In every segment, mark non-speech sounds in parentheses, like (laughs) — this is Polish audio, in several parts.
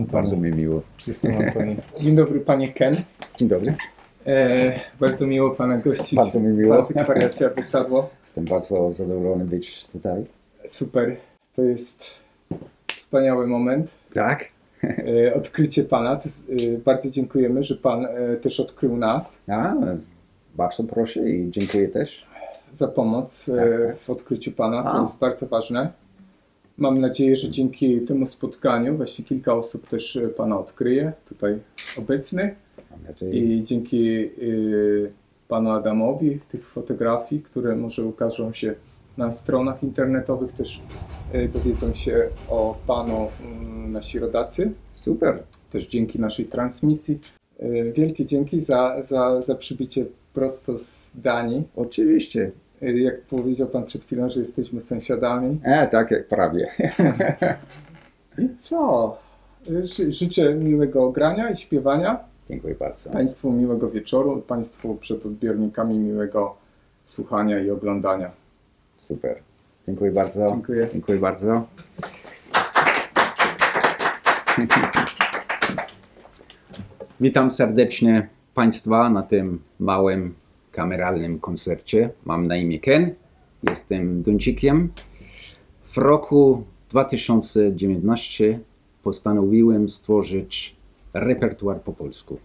Antoni. Bardzo mi miło. Jestem Antoni. Dzień dobry panie Ken. Dzień dobry. E, bardzo miło pana gościć. Bardzo mi miło. w Antykwariacie Abecadło. Jestem bardzo zadowolony być tutaj. Super. To jest wspaniały moment. Tak? E, odkrycie pana. To e, bardzo dziękujemy, że pan e, też odkrył nas A, bardzo proszę i dziękuję też. za pomoc e, Tak. w odkryciu pana. To A. jest bardzo ważne. Mam nadzieję, że dzięki temu spotkaniu właśnie kilka osób też e, pana odkryje tutaj obecnych. I dzięki y, panu Adamowi tych fotografii, które może ukażą się na stronach internetowych, też y, dowiedzą się o panu y, nasi rodacy. Super. Też dzięki naszej transmisji. Wielkie dzięki za, za, za przybycie prosto z Danii. Oczywiście. Y, jak powiedział pan przed chwilą, że jesteśmy sąsiadami. E, tak jak prawie. I co? Y, ży- Życzę miłego grania i śpiewania. Dziękuję bardzo. Państwu miłego wieczoru, Państwu przed odbiornikami miłego słuchania i oglądania. Super. Dziękuję bardzo. Dziękuję. Dziękuję bardzo. Witam serdecznie Państwa na tym małym kameralnym koncercie. Mam na imię Ken, jestem Duńczykiem. W roku 2019 postanowiłem stworzyć repertuar po polsku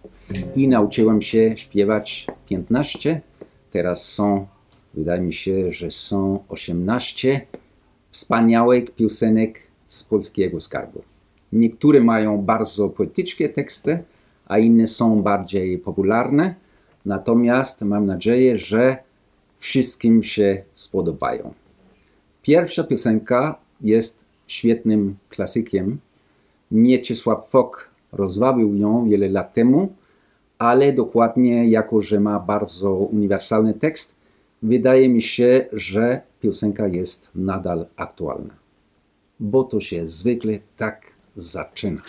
i nauczyłem się śpiewać 15. Teraz są, wydaje mi się, że są 18 wspaniałych piosenek z polskiego skarbu. Niektóre mają bardzo poetyckie teksty, a inne są bardziej popularne. Natomiast mam nadzieję, że wszystkim się spodobają. Pierwsza piosenka jest świetnym klasykiem. Mieczysław Fok rozwabił ją wiele lat temu, ale dokładnie jako, że ma bardzo uniwersalny tekst, wydaje mi się, że piosenka jest nadal aktualna. Bo to się zwykle tak zaczyna.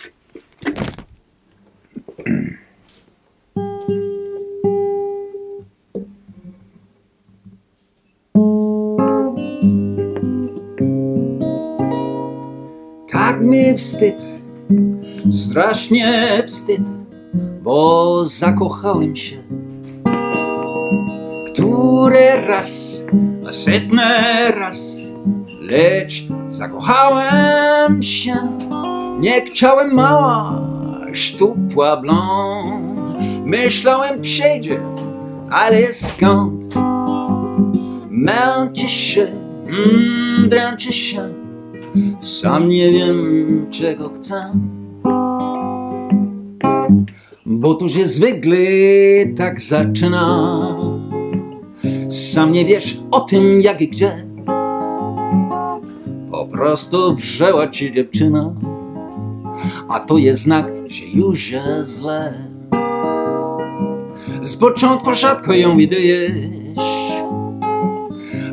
Wstyd, strasznie wstyd, bo zakochałem się. Który raz, a setny raz, lecz zakochałem się. Nie chciałem mała, szczupła blond. Myślałem przejdzie, ale skąd? Męczy się, mm, dręczy się, sam nie wiem czego chcę. Bo tu się zwykle tak zaczyna. Sam nie wiesz o tym jak i gdzie. Po prostu wrzęła ci dziewczyna, a to jest znak, że już jest źle. Z początku rzadko ją widujesz,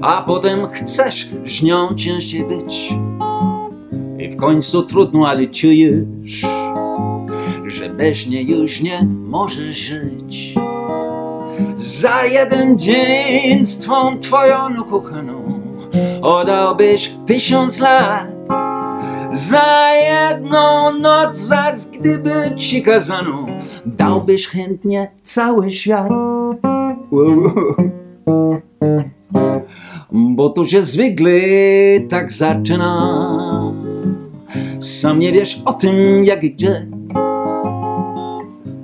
a potem chcesz z nią częściej być. Końcu trudno, ale czujesz, że bez niej już nie możesz żyć. Za jeden dzień z twą twoją ukochaną oddałbyś tysiąc lat. Za jedną noc, zaś gdyby ci kazano, dałbyś chętnie cały świat. Bo to się zwykle tak zaczyna. Sam nie wiesz o tym jak i gdzie.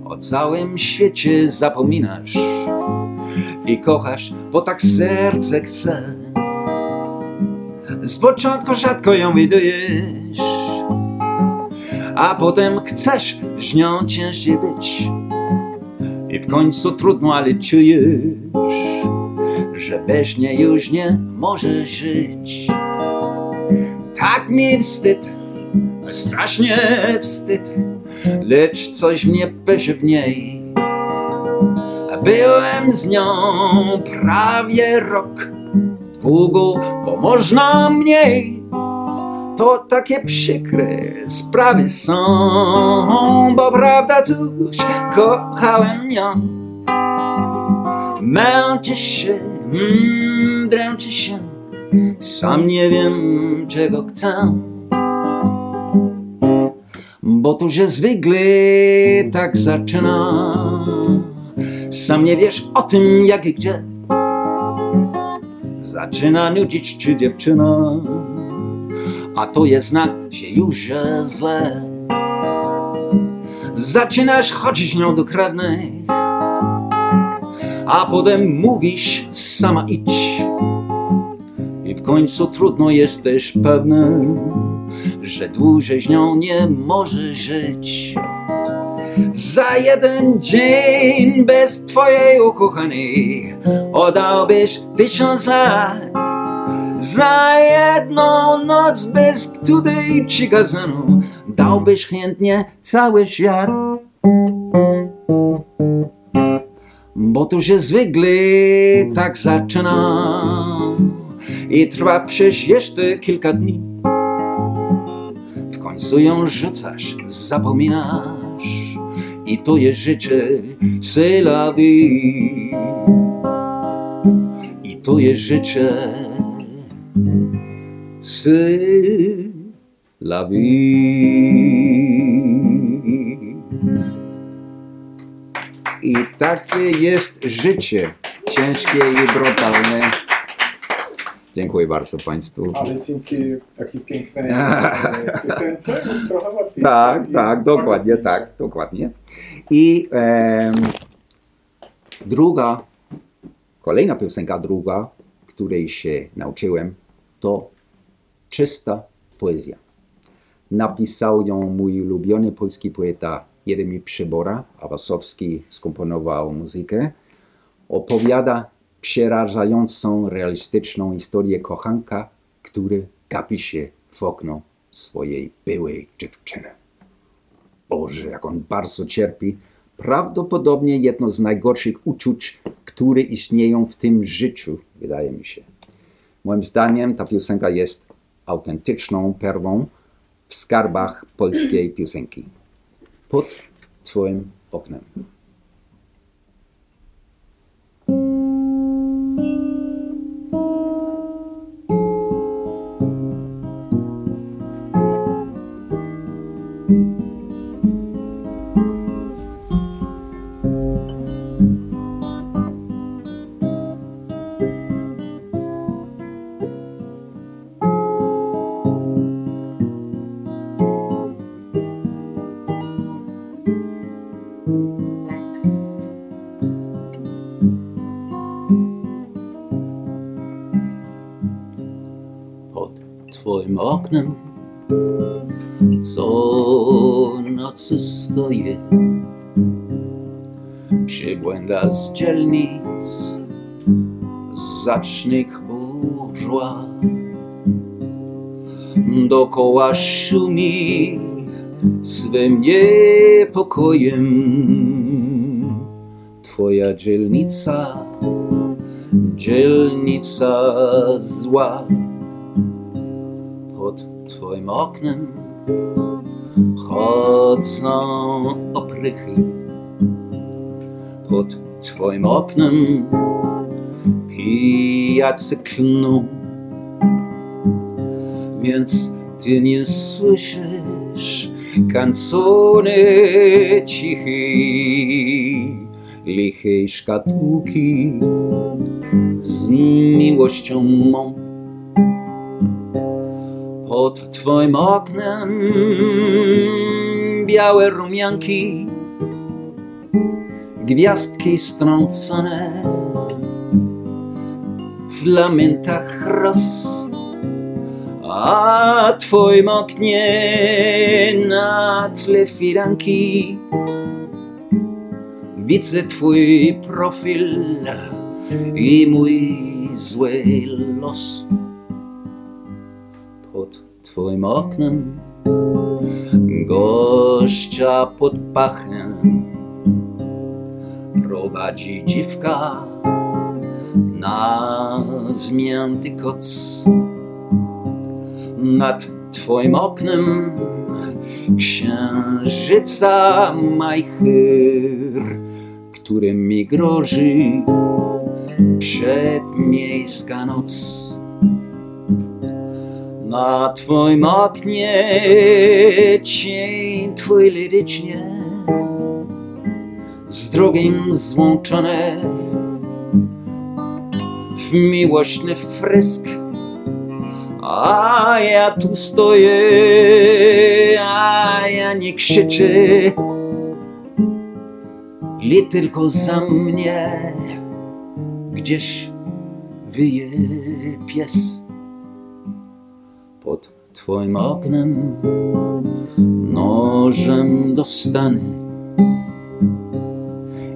O całym świecie zapominasz i kochasz, bo tak serce chce. Z początku rzadko ją widujesz, a potem chcesz z nią częściej być. I w końcu trudno, ale czujesz, że bez niej już nie możesz żyć. Tak mi wstyd, strasznie wstyd, lecz coś mnie peszy w niej. Byłem z nią prawie rok, długo, bo można mniej. To takie przykre sprawy są, bo prawda cóż, kochałem ją. Męczy się, mm, dręczy się, sam nie wiem czego chcę. Bo to się zwykle tak zaczyna. Sam nie wiesz o tym, jak i gdzie. Zaczyna nudzić czy dziewczyna, a to jest znak, że już jest źle. Zaczynasz chodzić nią do krewnej, a potem mówisz sama idź. I w końcu trudno jesteś pewny, że dłużej z nią nie możesz żyć. Za jeden dzień bez twojej ukochanej oddałbyś tysiąc lat. Za jedną noc bez której ci gazanu dałbyś chętnie cały świat. Bo to się zwykle tak zaczyna i trwa przez jeszcze kilka dni. Końcu ją rzucasz, zapominasz i to jest życie, vie. I to jest życie, vie. I takie jest życie, ciężkie i brutalne. Dziękuję bardzo Państwu. Ale dzięki takiej pięknej e, (laughs) piosence jest trochę łatwiej. Tak, tak, dokładnie, tak, dokładnie. I em, druga, kolejna piosenka, druga, której się nauczyłem, to czysta poezja. Napisał ją mój ulubiony polski poeta Jeremi Przybora, a Wasowski skomponował muzykę. Opowiada przerażającą, realistyczną historię kochanka, który gapi się w okno swojej byłej dziewczyny. Boże, jak on bardzo cierpi. Prawdopodobnie jedno z najgorszych uczuć, które istnieją w tym życiu, wydaje mi się. Moim zdaniem ta piosenka jest autentyczną perłą w skarbach polskiej piosenki. Pod Twoim oknem. Oknem. Co nocy stoję? Przybłęda z dzielnic zacznych burżła dokoła szumi swym niepokojem. Twoja dzielnica dzielnica zła oknem chodzą oprychy. Pod twoim oknem pijacy klną. Więc ty nie słyszysz kancony cichej, lichej szkatułki z miłością mą pod twoim oknem. Białe rumianki, gwiazdki strącone w lamentach ros, a twoim oknie na tle firanki. Widzę twój profil i mój zły los twoim oknem. Gościa pod pachem prowadzi dziwka na zmięty koc. Nad twoim oknem księżyca majchyr który mi grozi przedmiejska noc Na twoim oknie cień twój lirycznie z drugim złączone w miłośny frysk. A ja tu stoję, a ja nie krzyczę, li tylko za mnie gdzieś wyje pies twoim oknem nożem dostanę.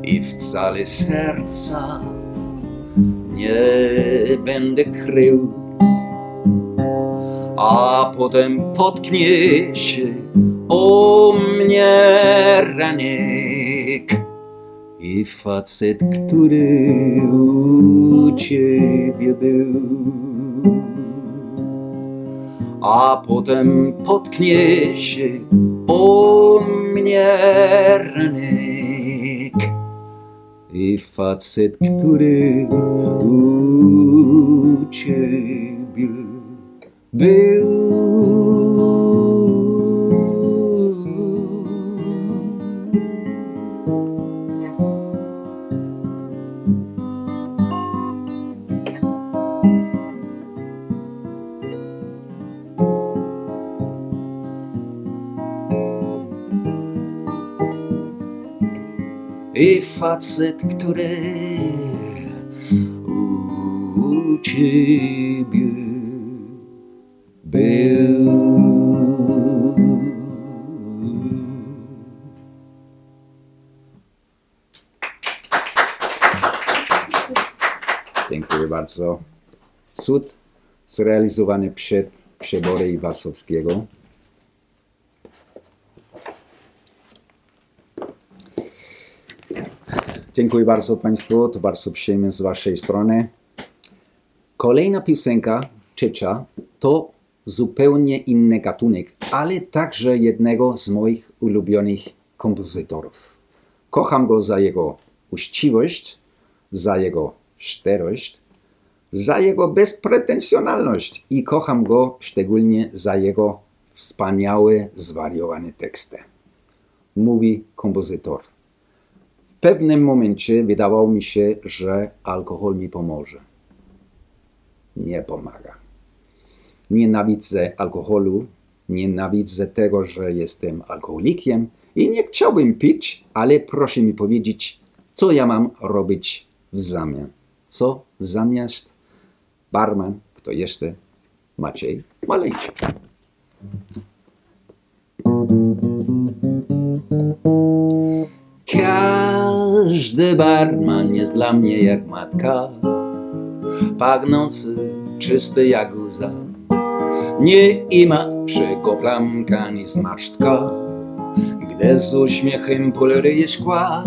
I wcale serca nie będę krył. A potem potknie się o mnie ranek. I facet, który u ciebie był. A potem potknie się o mnie ranek i facet, który u ciebie był. I facet, który u ciebie był. Dziękuję bardzo. Cud zrealizowany przed przebory Iwasowskiego. Dziękuję bardzo Państwu, to bardzo przyjemne z Waszej strony. Kolejna piosenka, trzecia, to zupełnie inny gatunek, ale także jednego z moich ulubionych kompozytorów. Kocham go za jego uczciwość, za jego szczerość, za jego bezpretensjonalność i kocham go szczególnie za jego wspaniałe, zwariowane teksty. Mówi kompozytor. Pewnym momencie wydawało mi się, że alkohol mi pomoże. Nie pomaga. Nienawidzę alkoholu, nienawidzę tego, że jestem alkoholikiem i nie chciałbym pić, ale proszę mi powiedzieć, co ja mam robić w zamian. Co zamiast barman, kto jeszcze? Maciej Malejczyk. Każdy barman jest dla mnie jak matka, pachnący czysty jak łza. Nie ima czego plamka ani zmarszczka, gdy z uśmiechem poleruje szkła,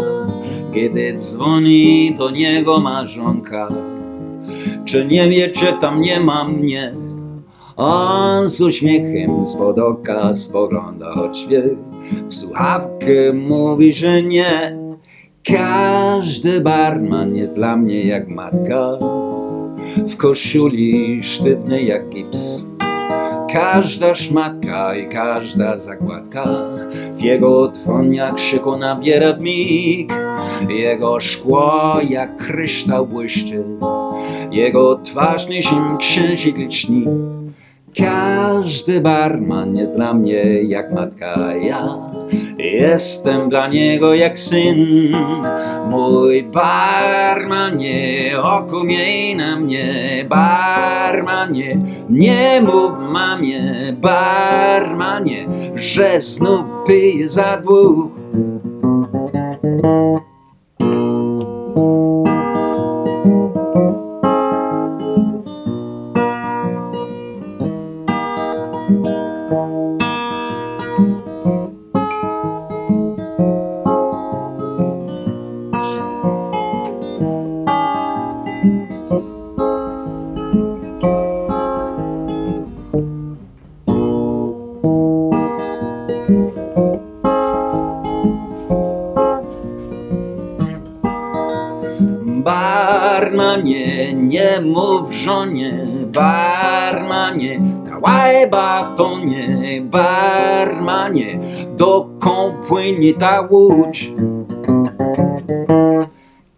kiedy dzwoni do niego marzonka. Czy nie wie, czy tam nie ma mnie? A z uśmiechem spod oka spogląda choć wie, w słuchawkę mówi, że nie. Każdy barman jest dla mnie jak matka, w koszuli sztywnej jak gips. Każda szmatka i każda zakładka w jego dłoniach krzyku nabiera mig. Jego szkło jak kryształ błyszczy, jego twarz niczym księżyc liczni. Każdy barman jest dla mnie jak matka, ja jestem dla niego jak syn. Mój barmanie, oko miej na mnie, barmanie, nie mów mamie, barmanie, że znów piję za dwóch. Płynie ta łódź?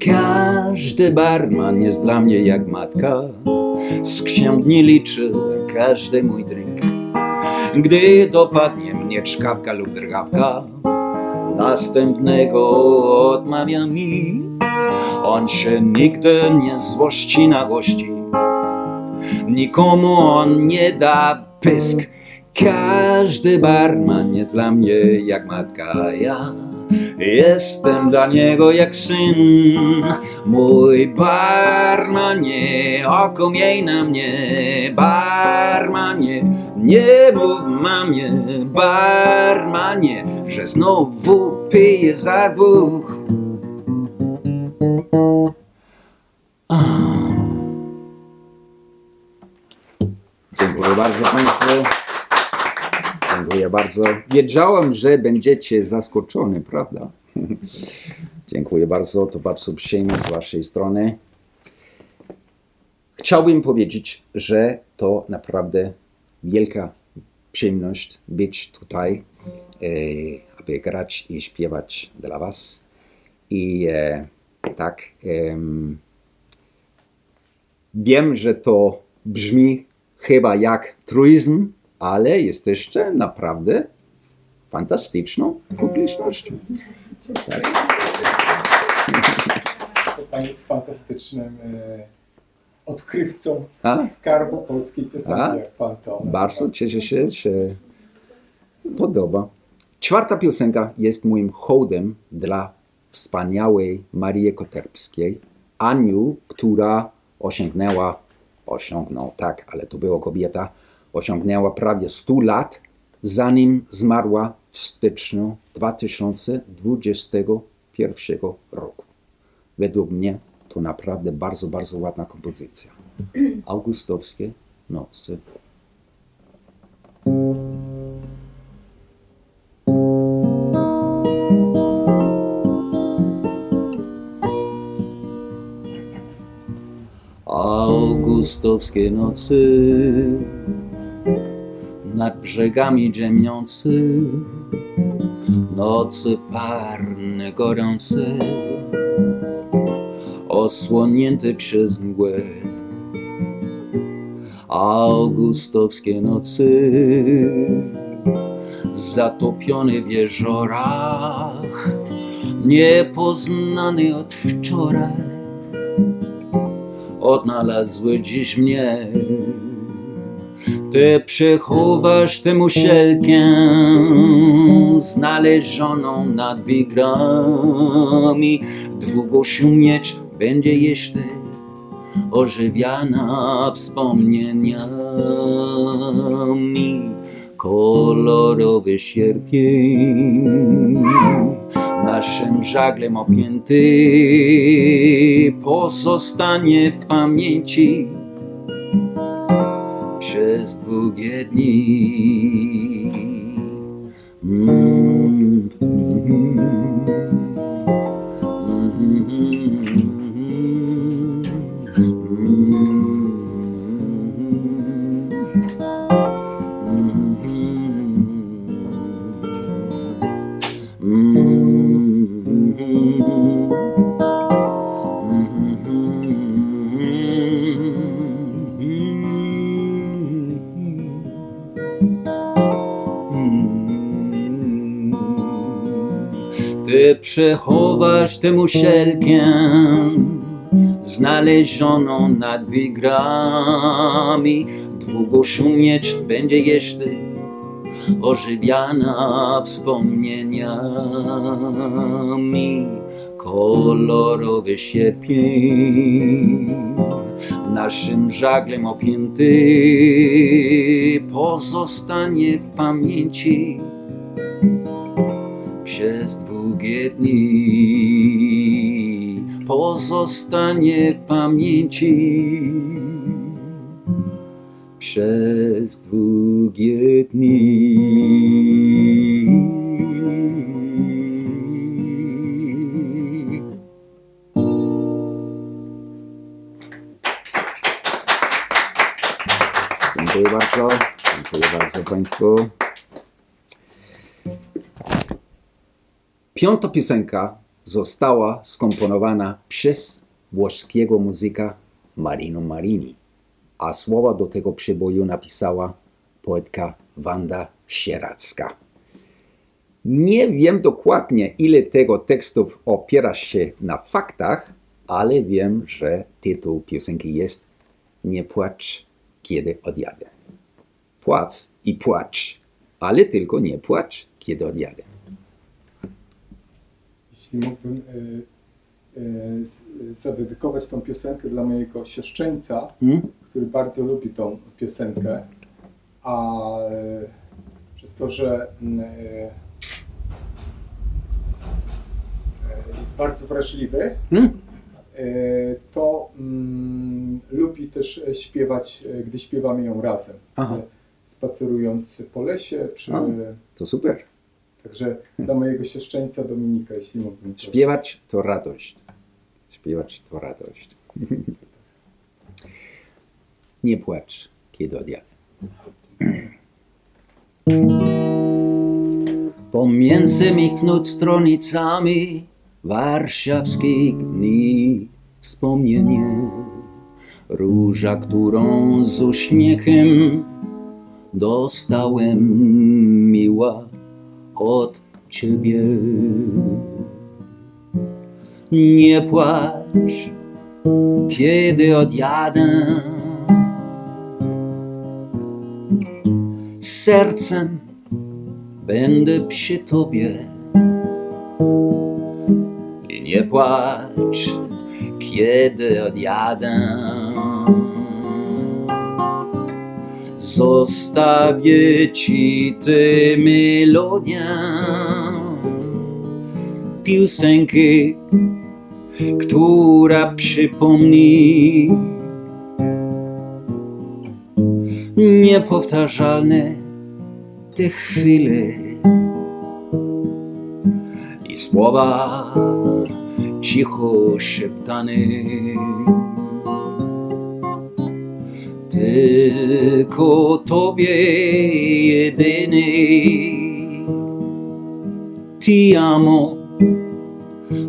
Każdy barman jest dla mnie jak matka, z ksiąg nie liczy każdy mój drink. Gdy dopadnie mnie czkawka lub drgawka, następnego odmawia mi. On się nigdy nie złości na gości, nikomu on nie da pysk. Każdy barman jest dla mnie jak matka, ja jestem dla niego jak syn. Mój barmanie, oko miej na mnie, barmanie, nie mów mamie, barmanie, że znowu piję za dwóch. Dziękuję bardzo Państwu. Dziękuję bardzo. Wiedziałem, że będziecie zaskoczeni, prawda? (laughs) Dziękuję bardzo, to bardzo przyjemne z Waszej strony. Chciałbym powiedzieć, że to naprawdę wielka przyjemność być tutaj, e, aby grać i śpiewać dla Was. I e, tak, em, wiem, że to brzmi chyba jak truizm, ale jesteście naprawdę fantastyczną publicznością. To Pan jest fantastycznym e, odkrywcą A? skarbu polskiej piosenki, jak Pan to. Bardzo cieszę się, że podoba. Czwarta piosenka jest moim hołdem dla wspaniałej Marii Koterbskiej, Aniu, która osiągnęła, osiągnął, tak, ale to była kobieta, osiągnęła prawie 100 lat, zanim zmarła w styczniu 2021 roku. Według mnie to naprawdę bardzo, bardzo ładna kompozycja. Augustowskie nocy. Augustowskie nocy nad brzegami ziemniący, nocy parne, gorące, osłonięte przez mgłę. Augustowskie nocy, zatopione w jeziorach, niepoznany od wczoraj odnalazły dziś mnie. Ty przechowasz tę muszelkę znalezioną nad wigrami. Długo mieć będzie jeszcze ożywiana wspomnieniami. Kolorowy sierpień naszym żaglem opięty pozostanie w pamięci przez długie dni. Przechowasz tę muszelkę znalezioną nad wigrami. Długo szumieć będzie jeszcze ożywiana wspomnieniami. Kolorowy sierpień naszym żaglem opięty pozostanie w pamięci przez długie dni pozostanie pamięci przez długie dni. Dziękuję bardzo. Dziękuję bardzo Państwu. Piąta piosenka została skomponowana przez włoskiego muzyka Marino Marini, a słowa do tego przeboju napisała poetka Wanda Sieracka. Nie wiem dokładnie, ile tego tekstów opiera się na faktach, ale wiem, że tytuł piosenki jest Nie płacz, kiedy odjadę. Płac i płacz, ale tylko nie płacz, kiedy odjadę. Jeśli mógłbym y, z- zadedykować tą piosenkę dla mojego siostrzeńca, Hmm? który bardzo lubi tą piosenkę, a y, przez to, że mm, jest bardzo wrażliwy, Hmm? to mm, lubi też śpiewać, gdy śpiewamy ją razem. Aha. Spacerując po lesie, czy... A. To super. Także dla mojego siostrzeńca Dominika, jeśli mógłbym prosić. Śpiewać to radość. Śpiewać to radość. (laughs) Nie płacz, kiedy odjadę. Pomiędzy michnąć stronicami warszawskich dni wspomnienie. Róża, którą z uśmiechem dostałem miła od ciebie. Nie płacz, kiedy odjadę. Sercem będę przy tobie. Nie płacz, kiedy odjadę. Zostawię ci tę melodię piosenki, która przypomni. Niepowtarzalne te chwile. I słowa cicho szeptane. Tylko Tobie jedynej Ti amo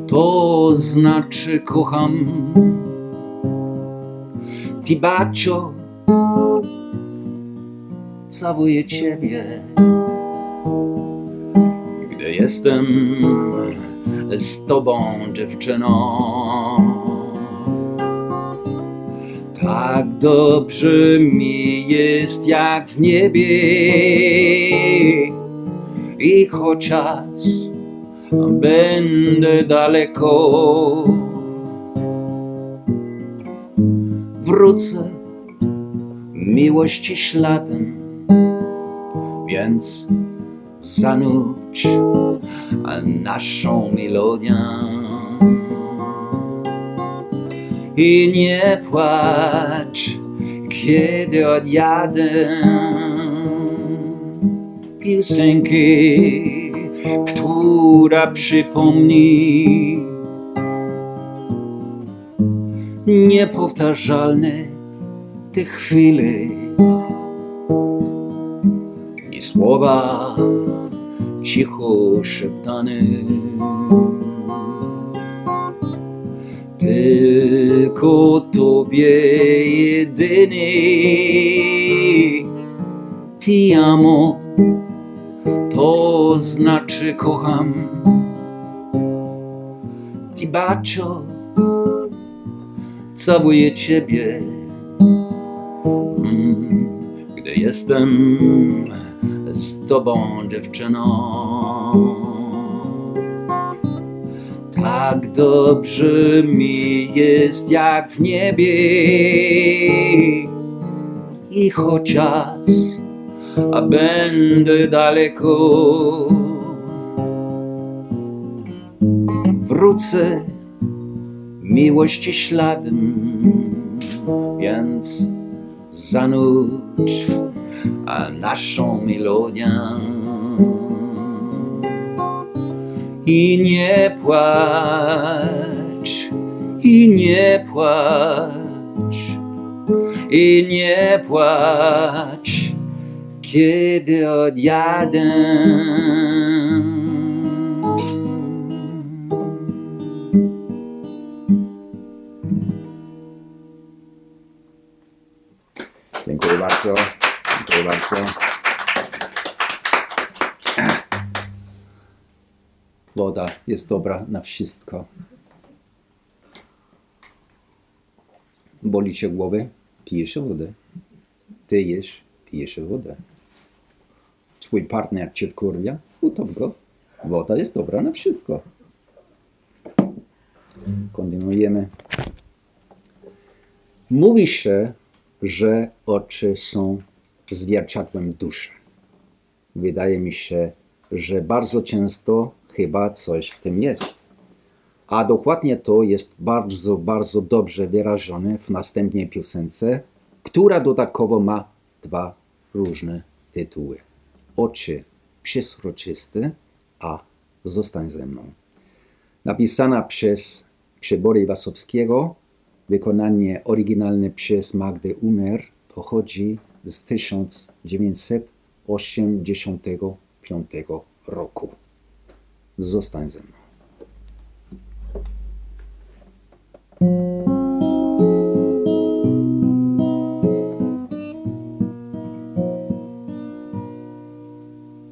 to znaczy kocham. Ti bacio całuję Ciebie. Gdy jestem z Tobą dziewczyną tak dobrze mi jest jak w niebie. I chociaż będę daleko, wrócę miłości śladem, więc zanudź naszą melodię i nie płacz, kiedy odjadę. Piosenki, która przypomni niepowtarzalne te chwile i słowa cicho szeptane. Tylko Tobie jedynej Ti amo To znaczy kocham. Ti bacio Całuję Ciebie. Gdy jestem z Tobą dziewczyną tak dobrze mi jest jak w niebie. I chociaż a będę daleko wrócę miłości śladem więc zanudź a naszą melodię i nie płacz, i nie płacz, i nie płacz, kiedy odjadę. Dziękuję bardzo. Dziękuję bardzo. Woda jest dobra na wszystko. Boli cię głowy? Pijesz wodę. Ty jesz, pijesz wodę. Twój partner cię wkurwia? Utop go. Woda jest dobra na wszystko. Kontynuujemy. Mówi się, że oczy są zwierciadłem duszy. Wydaje mi się, że bardzo często chyba coś w tym jest. A dokładnie to jest bardzo, bardzo dobrze wyrażone w następnej piosence, która dodatkowo ma dwa różne tytuły. Oczy przezroczyste, a zostań ze mną. Napisana przez Przebory Wasowskiego, wykonanie oryginalne przez Magdę Umer pochodzi z 1985 roku. Zostań ze mną.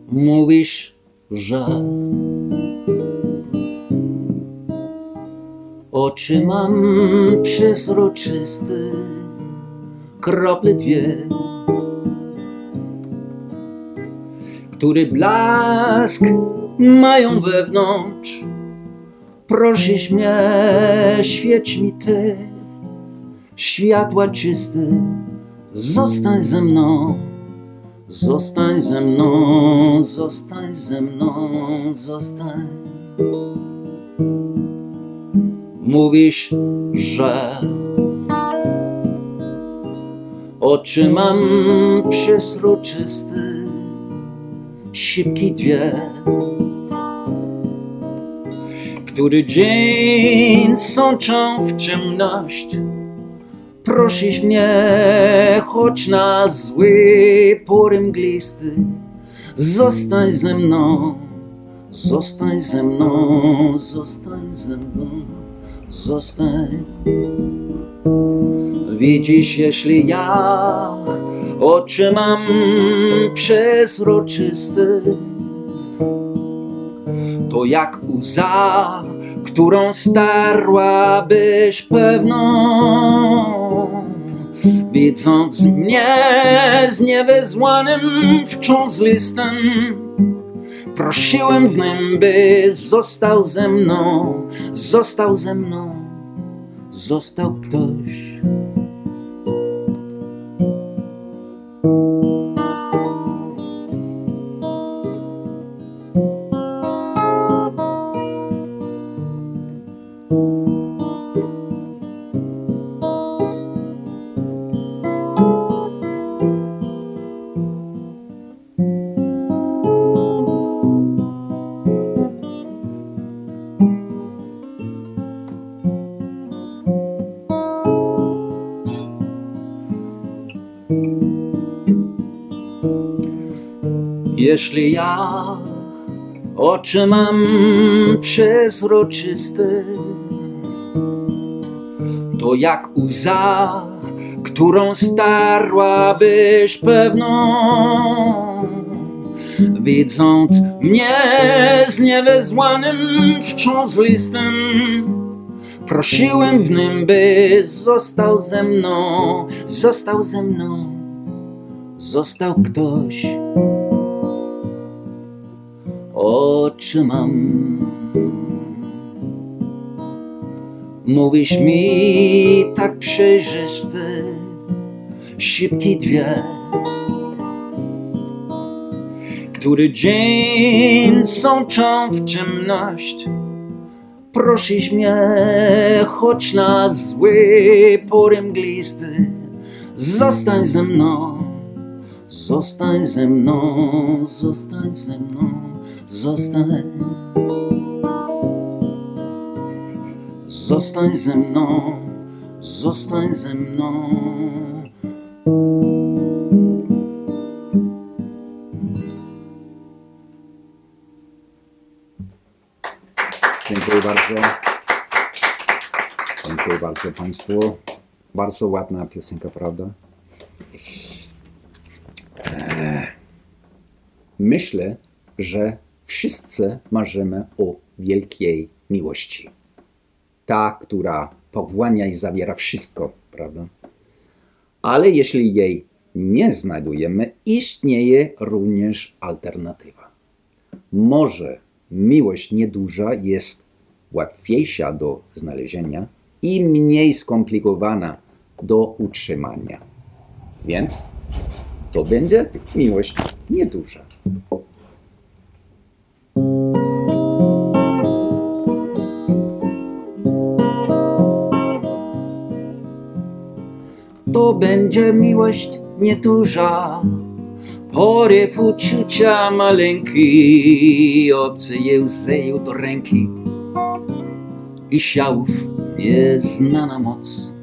Mówisz, że oczy mam przezroczyste, krople dwie, które blask mają wewnątrz. Prosisz mnie, świeć mi ty, światła czyste, zostań ze mną. Zostań ze mną, zostań ze mną, zostań. Mówisz, że oczy mam przezroczyste, szybki dwie, który dzień sączą w ciemność. Prosisz mnie, choć na zły pory mglisty, zostań ze mną, zostań ze mną, zostań ze mną, zostań. Widzisz, jeśli ja oczy mam przezroczyste, to jak łza, którą starłabyś pewną. Widząc mnie z niewezłanym wciąż listem, prosiłem w nim, by został ze mną, został ze mną, został ktoś. Jeśli ja oczy mam przezroczyste, to jak łza, którą starłabyś pewną. Widząc mnie z niewezłanym wciąż listem, prosiłem w nim, by został ze mną, został ze mną, został ktoś oczy mam. Mówisz mi tak przejrzysty, szybki dwie, który dzień sączą w ciemność. Prosisz mnie, choć na zły pory mglisty, zostań ze mną, zostań ze mną, zostań ze mną Zostań Zostań ze mną Zostań ze mną Dziękuję bardzo. Dziękuję bardzo Państwu. Bardzo ładna piosenka, prawda? Eee, myślę, że wszyscy marzymy o wielkiej miłości. Ta, która pochłania i zawiera wszystko, prawda? Ale jeśli jej nie znajdujemy, istnieje również alternatywa. Może miłość nieduża jest łatwiejsza do znalezienia i mniej skomplikowana do utrzymania. Więc to będzie miłość nieduża. To będzie miłość nieduża, poryw uczucia maleńki, obcy łzy do ręki. I siałów nieznana moc.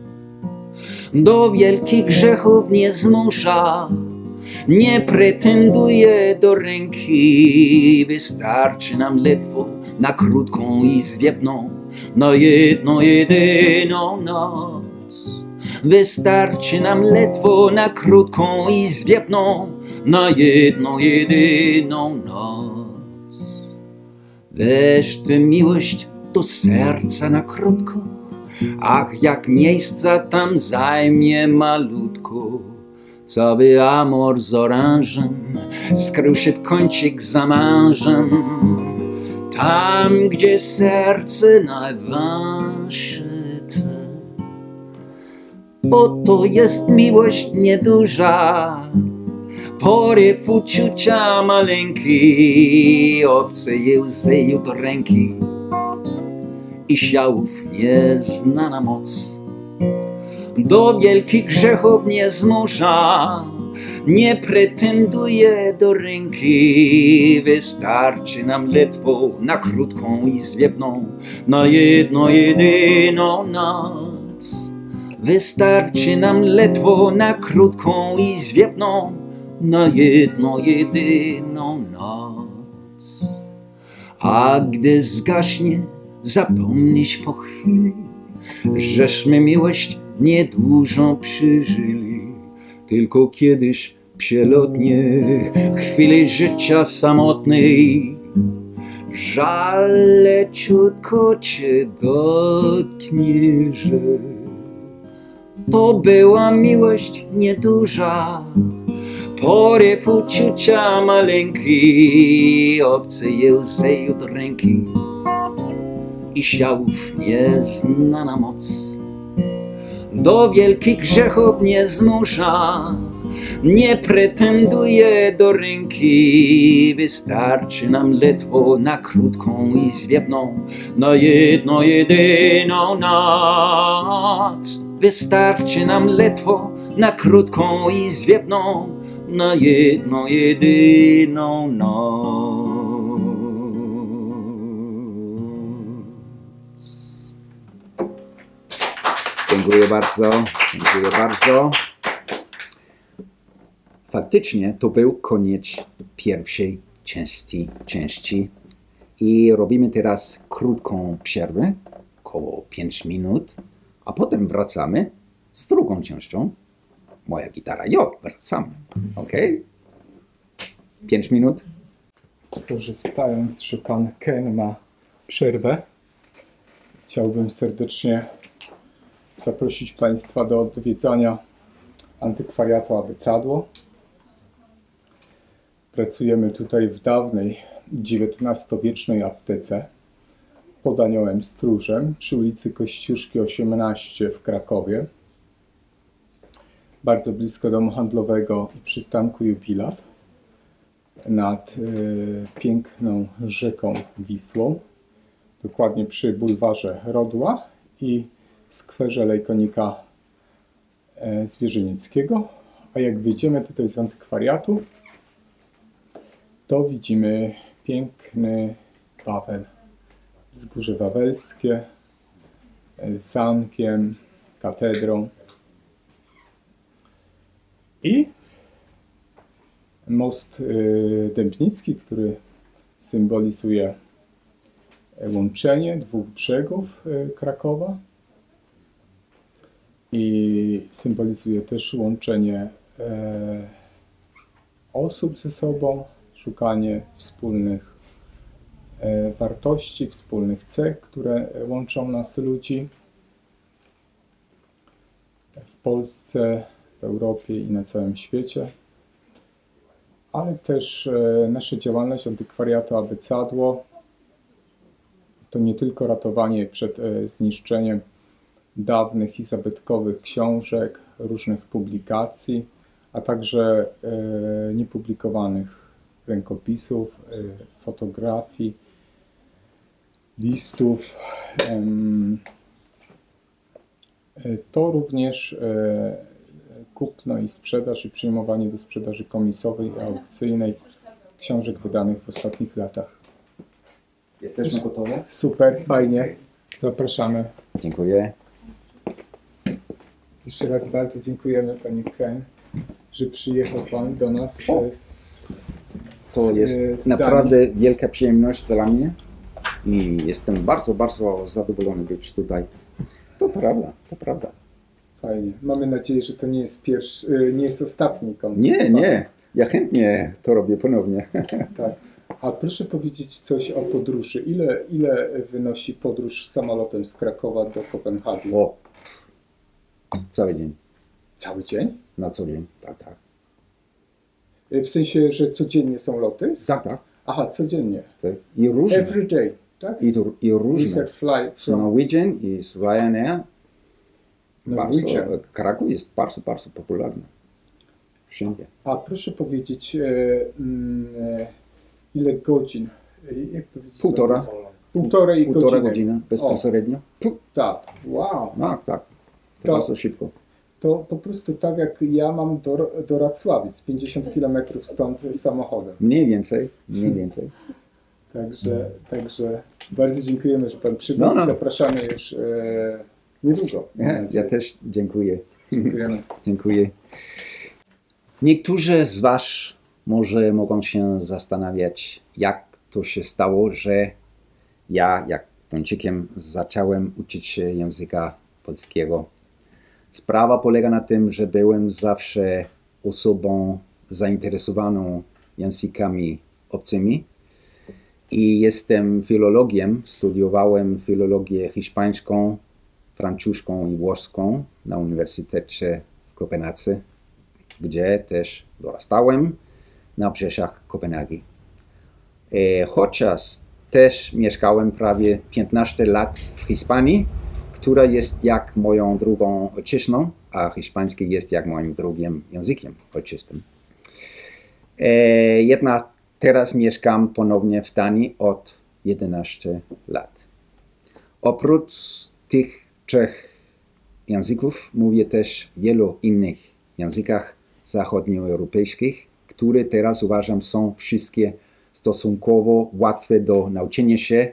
Do wielkich grzechów nie zmusza, nie pretenduje do ręki. Wystarczy nam ledwo na krótką i zwiewną, na jedną jedyną noc. Wystarczy nam ledwo na krótką i zwiewną, na jedną jedyną noc. Weź tę miłość do serca na krótko, ach jak miejsca tam zajmie malutko. Cały amor z oranżem skrył się w kącik za mężem. Tam, gdzie serce najwęższe twe. Bo to jest miłość nieduża, poryw uczucia maleńki, obce łzy do ręki i siałów nieznana moc. Do wielkich grzechów nie zmusza, nie pretenduje do ręki. Wystarczy nam ledwo na krótką i zwiewną, na jedną jedyną noc. Wystarczy nam ledwo na krótką i zwiewną, na jedną jedyną noc. A gdy zgaśnie, zapomnieć po chwili, żeśmy miłość niedużą przeżyli. Tylko kiedyś przelotnie chwili życia samotnej, żal leciutko cię dotknie, że to była miłość nieduża. Poryw uczucia maleńki, obcy łzy do ręki i siałów nieznana moc. Do wielkich grzechów nie zmusza, nie pretenduje do ręki. Wystarczy nam ledwo na krótką i zwiewną, na jedną jedyną noc. Wystarczy nam ledwo na krótką i zwiewną, na jedną jedyną noc. Dziękuję bardzo, dziękuję bardzo. Faktycznie to był koniec pierwszej części, części i robimy teraz krótką przerwę, około 5 minut, a potem wracamy z drugą częścią. Moja gitara, jo, wracamy, ok? 5 minut. Korzystając, że pan Ken ma przerwę, chciałbym serdecznie zaprosić Państwa do odwiedzania antykwariatu Abycadło. Pracujemy tutaj w dawnej XIX-wiecznej aptece pod Aniołem Stróżem przy ulicy Kościuszki 18 w Krakowie. Bardzo blisko domu handlowego i przystanku Jubilat nad y, piękną rzeką Wisłą, dokładnie przy bulwarze Rodła i skwerze Lejkonika e, Zwierzynickiego. A jak wyjdziemy tutaj z antykwariatu, to widzimy piękny Wawel, wzgórze wawelskie e, z zamkiem, katedrą i most y, Dębnicki, który symbolizuje łączenie dwóch brzegów Krakowa. I symbolizuje też łączenie e, osób ze sobą, szukanie wspólnych e, wartości, wspólnych cech, które łączą nas ludzi w Polsce, w Europie i na całym świecie. Ale też e, nasza działalność antykwariatu Abycadło to nie tylko ratowanie przed zniszczeniem dawnych i zabytkowych książek, różnych publikacji, a także e, niepublikowanych rękopisów, e, fotografii, listów. E, To również kupno i sprzedaż i przyjmowanie do sprzedaży komisowej i aukcyjnej książek wydanych w ostatnich latach. Jesteśmy gotowi? Super, fajnie. Zapraszamy. Dziękuję. Jeszcze raz bardzo dziękujemy Panie Ken, że przyjechał Pan do nas e, z, To z, jest e, z naprawdę wielka przyjemność dla mnie i jestem bardzo, bardzo zadowolony być tutaj. To prawda, to prawda. Danii. Fajnie. Mamy nadzieję, że to nie jest pierwszy, e, nie jest ostatni koncert. Nie, nie, ja chętnie to robię ponownie. (laughs) Tak. A proszę powiedzieć coś o podróży. Ile, ile wynosi podróż samolotem z Krakowa do Kopenhagi? O, cały dzień, Cały dzień? na co dzień, tak, tak. E, W sensie, że codziennie są loty? Tak, tak. Aha, codziennie. tak. I różne, Every day, tak? i, i różne. fly from Norwegian i z Ryanair. Bardzo, Norwegian. Kraków jest bardzo, bardzo popularny. Wszędzie. A proszę powiedzieć, e, ile godzin? Jak? Półtora. Półtorej Półtora godziny. godziny bezpośrednio. Pu, Tak, wow. Tak, tak. To bardzo szybko. To po prostu tak jak ja mam do, do Racławic, 50 km stąd samochodem. Mniej więcej, mniej więcej. (laughs) Także, także bardzo dziękujemy, że Pan przybył No, no. i zapraszamy już e, niedługo. Ja, ja też dziękuję. Dziękujemy. (laughs) Dziękuję. Niektórzy z Was może mogą się zastanawiać, jak to się stało, że ja, jak Tończykiem, zacząłem uczyć się języka polskiego. Sprawa polega na tym, że byłem zawsze osobą zainteresowaną językami obcymi i jestem filologiem. Studiowałem filologię hiszpańską, francuską i włoską na Uniwersytecie w Kopenhadze, gdzie też dorastałem na brzegach Kopenhagi. E, chociaż też mieszkałem prawie 15 lat w Hiszpanii, która jest jak moją drugą ojczyzną, a hiszpański jest jak moim drugim językiem ojczystym. E, jednak teraz mieszkam ponownie w Danii od 11 lat. Oprócz tych trzech języków mówię też w wielu innych językach zachodnioeuropejskich, które teraz uważam są wszystkie stosunkowo łatwe do nauczenia się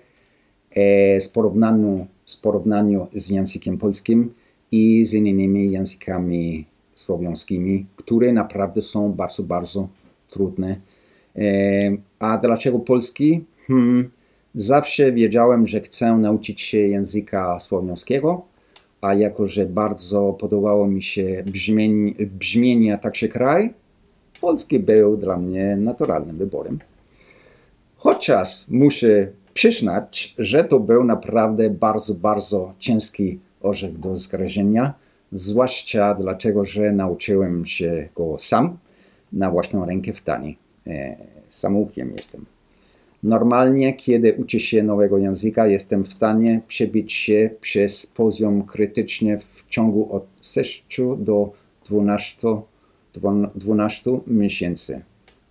e, z porównaniu, z porównaniu z językiem polskim i z innymi językami słowiańskimi, które naprawdę są bardzo, bardzo trudne. E, a dlaczego polski? Hmm, zawsze wiedziałem, że chcę nauczyć się języka słowiańskiego, a jako, że bardzo podobało mi się brzmienie, brzmienie tak się kraj, polski był dla mnie naturalnym wyborem. Chociaż muszę przyznać, że to był naprawdę bardzo, bardzo ciężki orzech do zgryzienia, zwłaszcza dlatego, że nauczyłem się go sam na własną rękę w Danii. E, samoukiem jestem. Normalnie, kiedy uczę się nowego języka, jestem w stanie przebić się przez poziom krytyczny w ciągu od 6 do 12, 12 miesięcy.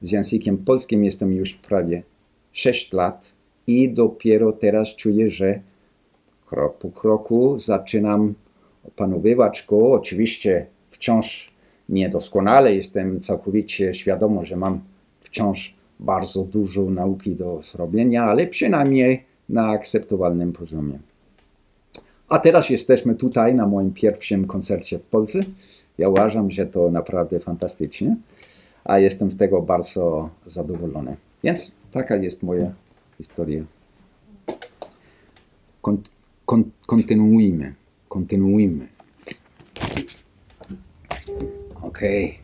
Z językiem polskim jestem już prawie 6 lat i dopiero teraz czuję, że krok po kroku zaczynam opanowywać go. Oczywiście wciąż niedoskonale, jestem całkowicie świadomy, że mam wciąż bardzo dużo nauki do zrobienia, ale przynajmniej na akceptowalnym poziomie. A teraz jesteśmy tutaj na moim pierwszym koncercie w Polsce. Ja uważam, że to naprawdę fantastycznie, a jestem z tego bardzo zadowolony. Więc taka jest moja historia. Kon, kon, kontynuujmy, kontynuujmy. Okej.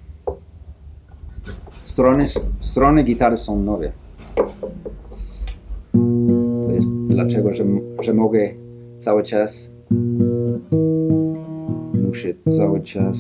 Strony, strony gitary są nowe. To jest dlaczego, że, że mogę cały czas. Muszę cały czas.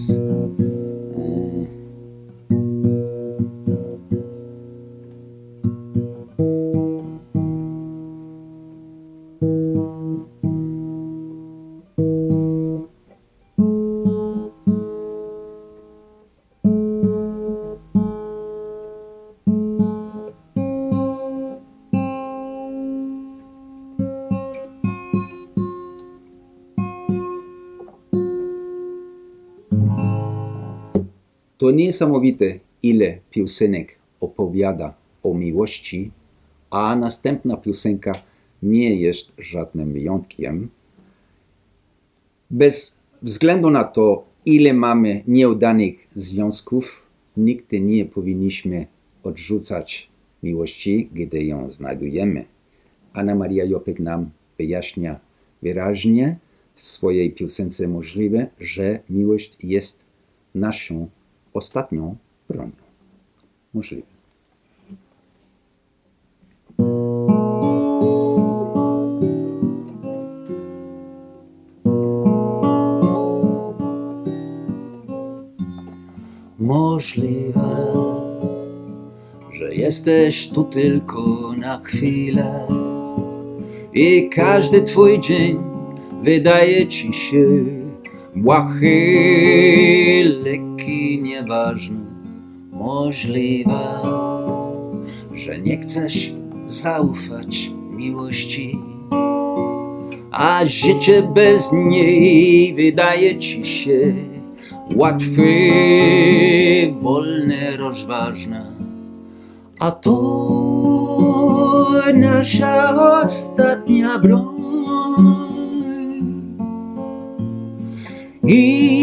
Niesamowite, ile piosenek opowiada o miłości, a następna piosenka nie jest żadnym wyjątkiem. Bez względu na to, ile mamy nieudanych związków, nigdy nie powinniśmy odrzucać miłości, gdy ją znajdujemy. Anna Maria Jopek nam wyjaśnia wyraźnie w swojej piosence możliwe, że miłość jest naszą ostatnią bronią. Możliwe. Możliwe, że jesteś tu tylko na chwilę i każdy twój dzień wydaje ci się błahy, lekki, nieważny. Możliwe, że nie chcesz zaufać miłości, a życie bez niej wydaje ci się łatwe, wolne, rozważne. A to nasza ostatnia broń. I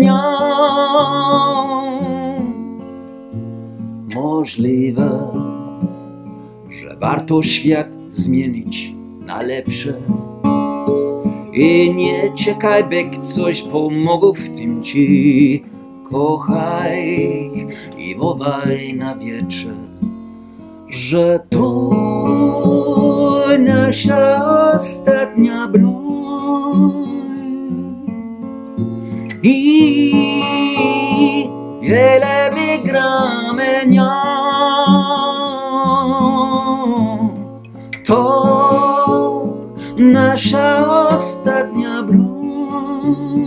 nią. Możliwe, że warto świat zmienić na lepsze. I nie czekaj, by coś pomogło w tym ci. Kochaj i wołaj na wietrze, że to nasza ostatnia broń. I wiele wygramy nią. To nasza ostatnia broń.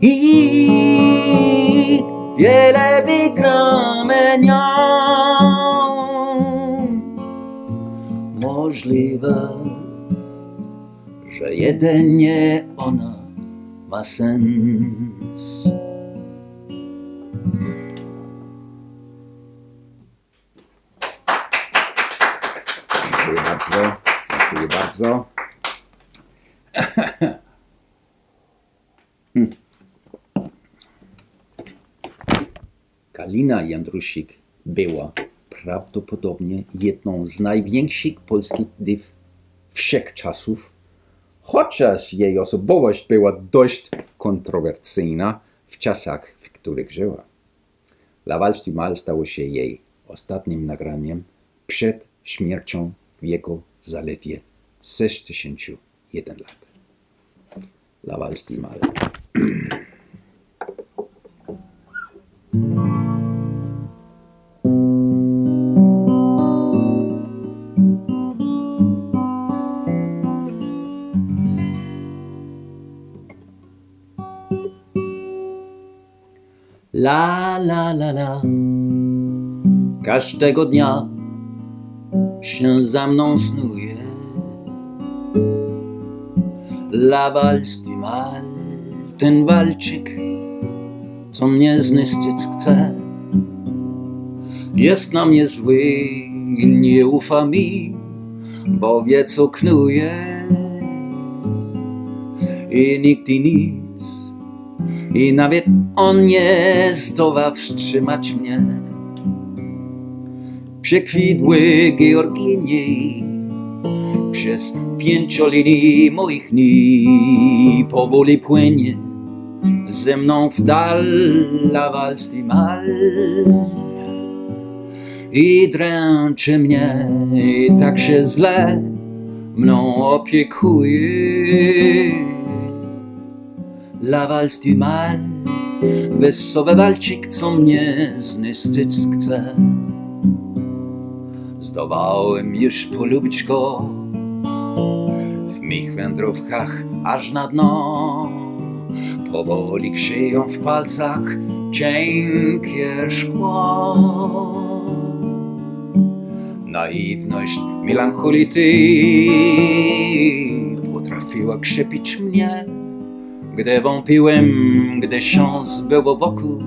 I wiele wygramy nią. Możliwe, że jedynie ona ma sens. Dziękuję bardzo. Dziękuję bardzo. Kalina Jędrusik była prawdopodobnie jedną z największych polskich diw wszechczasów, chociaż jej osobowość była dość kontrowersyjna w czasach, w których żyła. La Valse du Mal stało się jej ostatnim nagraniem przed śmiercią w wieku zaledwie 61 lat. La Valse du Mal. (clears throat) La la la la. Każdego dnia się za mną snuje. La Mal Ten walczyk, co mnie zniszczyć chce. Jest na mnie zły i nie ufa mi Bo wie co knuje. I nigdy nic i nawet on nie zdoła wstrzymać mnie. Przekwitły Georginie, przez pięciolinii moich dni powoli płynie ze mną w dal la walst i mal i dręczy mnie i tak się źle mną opiekuje la walst i mal wesoły walczyk co mnie zniszczyć chce Zdołałem już polubić go w mych wędrówkach aż na dno. Powoli krzyją w palcach cienkie szkło. Naiwność melancholity potrafiła krzepić mnie, gdy wąpiłem, gdy szans było wokół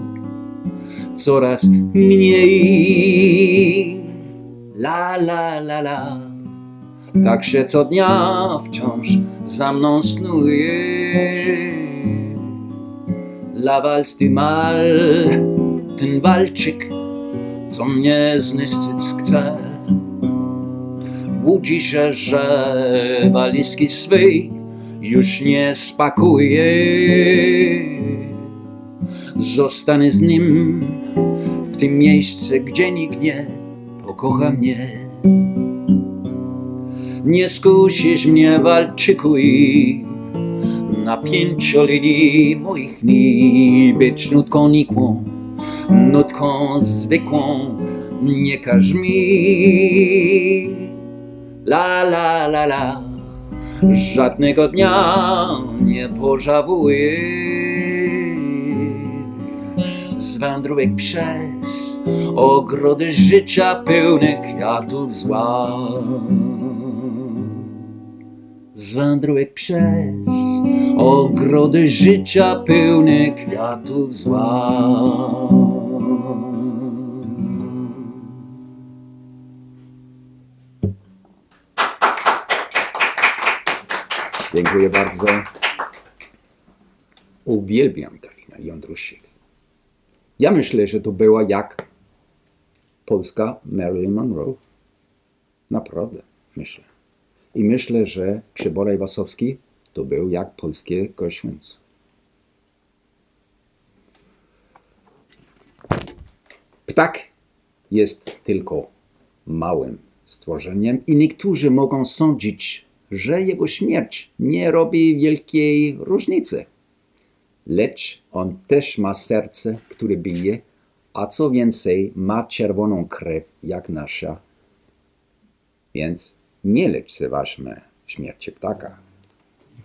coraz mniej. La la la la, tak się co dnia wciąż za mną snuje. La walst i mal, ten walczyk, co mnie zniszczyć chce. Łudzi się, że walizki swej już nie spakuje. Zostanę z nim w tym miejscu, gdzie nikt nie pokocha mnie. Nie skusisz mnie, walczyku, i na pięciolinii moich dni być nutką nikłą, nutką zwykłą, nie każ mi. La la la la, żadnego dnia nie pożałuję z wędrówek przez ogrody życia pełne kwiatów zła. Z wędrówek przez ogrody życia pełne kwiatów zła. Dziękuję bardzo. Uwielbiam Kalina Jądrusik. Ja myślę, że to była jak polska Marilyn Monroe. Naprawdę, myślę. I myślę, że Przyboraj Wasowski to był jak polskie Goświęc. Ptak jest tylko małym stworzeniem i niektórzy mogą sądzić, że jego śmierć nie robi wielkiej różnicy lecz on też ma serce, które bije, a co więcej, ma czerwoną krew jak nasza. Więc nie lekceważmy śmierci ptaka.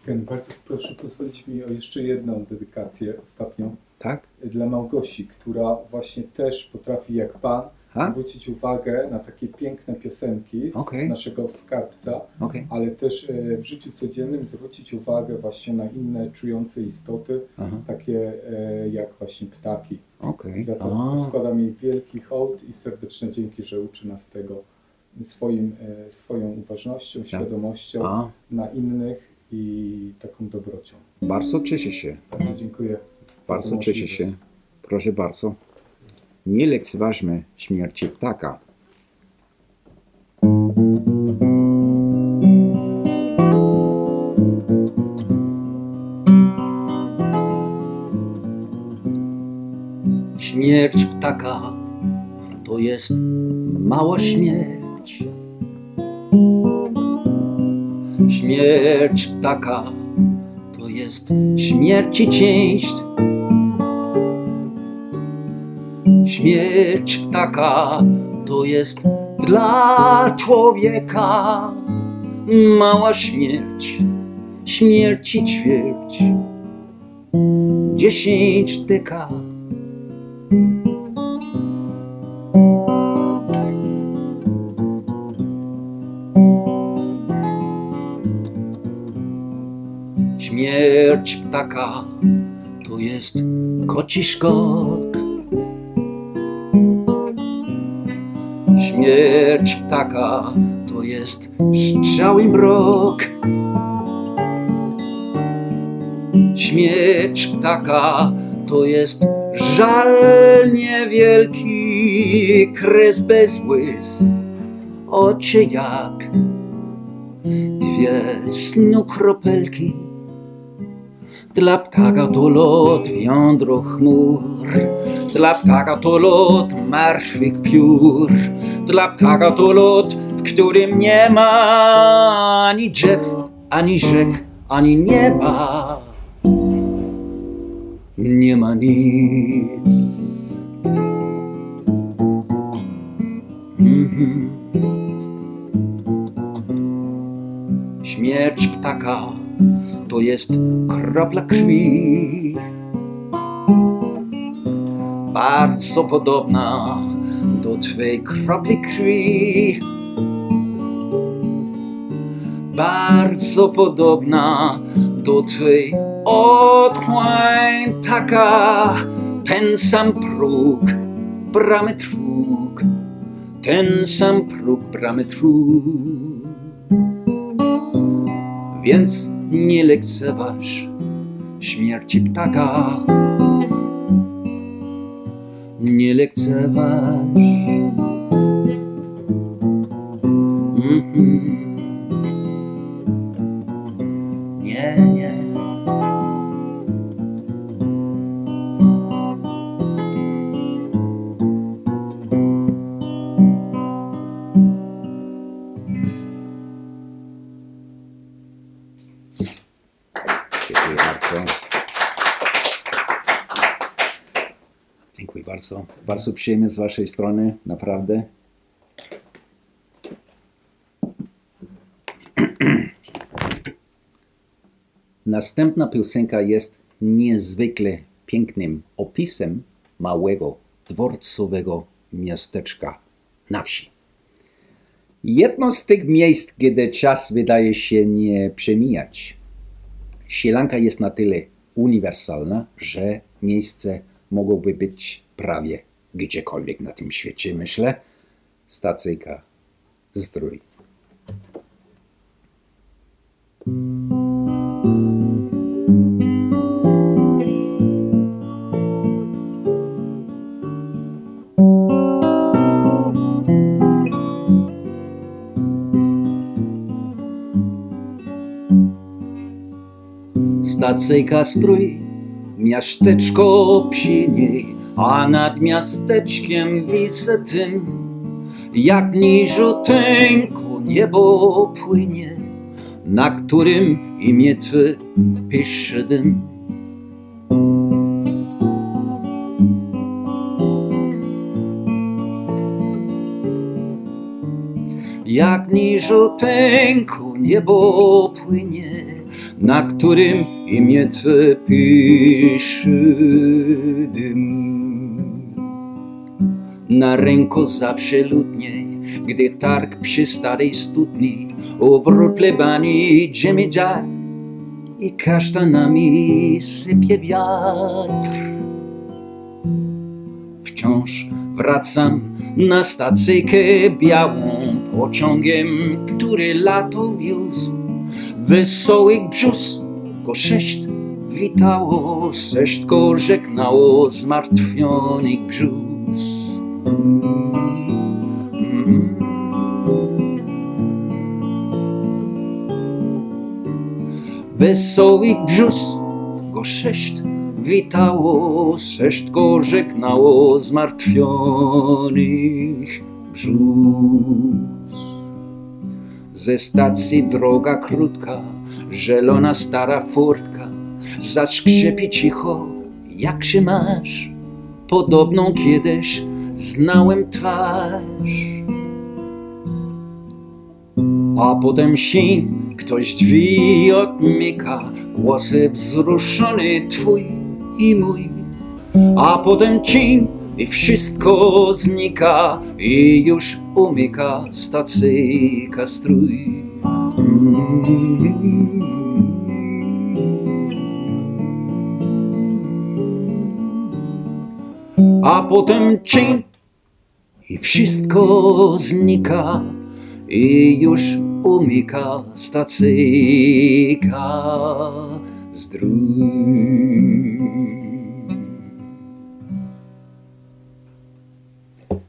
Ken, bardzo proszę pozwolić mi o jeszcze jedną dedykację ostatnią Tak? dla Małgosi, która właśnie też potrafi jak Pan Zwrócić uwagę na takie piękne piosenki z, Okej. z naszego skarbca, Okej. ale też e, w życiu codziennym zwrócić uwagę właśnie na inne czujące istoty, Aha. takie e, jak właśnie ptaki. Okej. Za to A, składam jej wielki hołd i serdeczne dzięki, że uczy nas tego swoim, e, swoją uważnością, świadomością a, na innych i taką dobrocią. bardzo cieszę się. Bardzo dziękuję. Bardzo cieszę się. Proszę bardzo. Nie lekceważmy śmierci ptaka. Śmierć ptaka to jest mała śmierć. Śmierć ptaka to jest śmierci część. Śmierć ptaka to jest dla człowieka. Mała śmierć, śmierci ćwierć, dziesięć dekad. Śmierć ptaka to jest koci Śmierć ptaka to jest strzały mrok. Śmierć ptaka to jest żal niewielki, kres bez łez, oczy jak dwie snu kropelki. Dla ptaka to lot wiądro chmur, dla ptaka to lot martwych piór, dla ptaka to lot, w którym nie ma ani drzew, ani rzek, ani nieba. Nie ma nic. Mhm. Śmierć ptaka to jest kropla krwi. Bardzo podobna do twej kropli krwi. Bardzo podobna do twej otchłań taka. Ten sam próg bramy trug. Ten sam próg bramy trug. Więc nie lekceważ śmierci ptaka. Nie lekceważ. Mhm. Nie, bardzo. Przyjemnie z Waszej strony, naprawdę. (clears throat) Następna piosenka jest niezwykle pięknym opisem małego dworcowego miasteczka na wsi. Jedno z tych miejsc, gdzie czas wydaje się nie przemijać. Sielanka jest na tyle uniwersalna, że miejsce mogłoby być prawie gdziekolwiek na tym świecie, myślę. Stacyjka zdrój. Stacyjka strój, miasteczko niej, a nad miasteczkiem widzę tym, jak niżoteńko niebo płynie, na którym imię Twe pisze dym. Jak niżoteńko niebo płynie, na którym imię Twe pisze dym. Na ręku zawsze ludniej, gdy targ przy starej studni, o plebanii idzie mi dziad i kasztanami sypie wiatr. Wciąż wracam na stacyjkę białą pociągiem, który lato wiózł. Wesołych brzus go sześć witało, sześć go żegnało zmartwionych brzus. Wesołych brzus go sześć witało, sześć go żegnało zmartwionych brzus. Ze stacji droga krótka, zielona stara furtka, zaczkrzepi cicho, jak się masz? Podobną kiedyś znałem twarz. A potem sin, ktoś drzwi odmyka, głosy wzruszony twój i mój. A potem cień i wszystko znika i już umyka stacyjka strój. A potem cień i wszystko znika i już umyka stacyjka zdrój.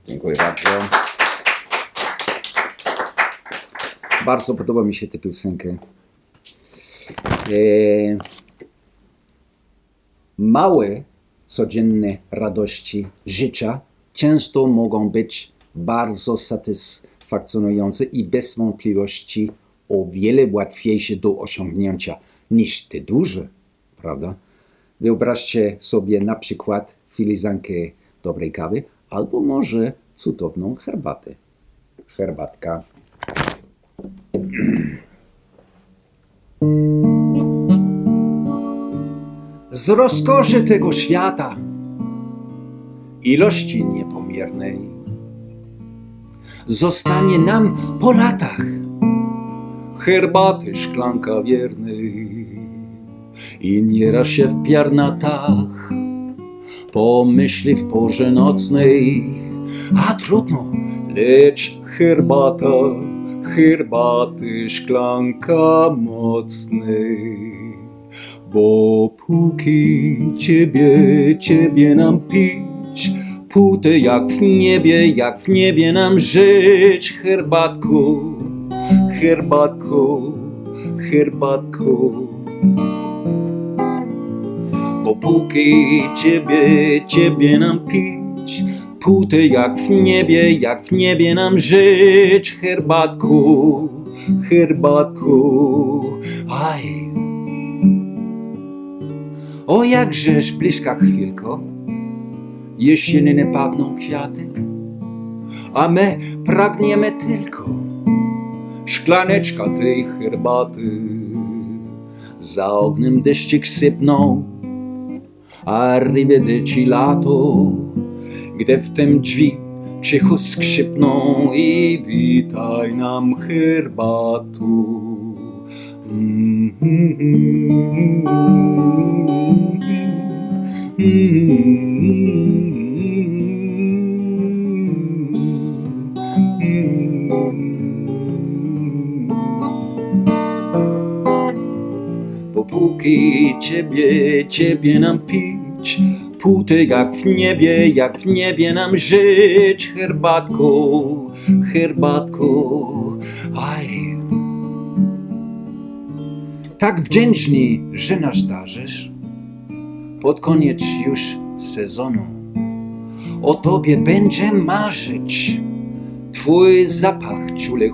Dziękuję bardzo. Bardzo podoba mi się tę piosenkę. E, małe, codzienne radości życia często mogą być bardzo satysfakcjonujące i bez wątpliwości o wiele łatwiejsze do osiągnięcia niż te duże, prawda? Wyobraźcie sobie na przykład filiżankę dobrej kawy albo może cudowną herbatę. Herbatka. (clears throat) Z rozkoszy tego świata, ilości niepomiernej, zostanie nam po latach herbaty szklanka wiernej i nieraz się w piarnatach pomyśli w porze nocnej, a trudno, lecz herbata, herbaty szklanka mocnej. Bo póki ciebie, ciebie nam pić, póty jak w niebie, jak w niebie nam żyć, herbatku, herbatku, herbatku. Bo póki ciebie, ciebie nam pić, póty jak w niebie, jak w niebie nam żyć, herbatku, herbatku, aj. O jakżeż bliska chwilko, jesienny pachną kwiaty, a my pragniemy tylko szklaneczka tej herbaty. Za ognem deszczyk sypnął, arrivederci lato, gdy w tym drzwi cicho skrzypną i witaj nam herbatu. Bo póki ciebie, ciebie nam pić, póty jak w niebie, jak w niebie nam żyć, herbatko, herbatko, aj. Tak wdzięczni, że nas darzysz, pod koniec już sezonu. O tobie będzie marzyć, twój zapach ciule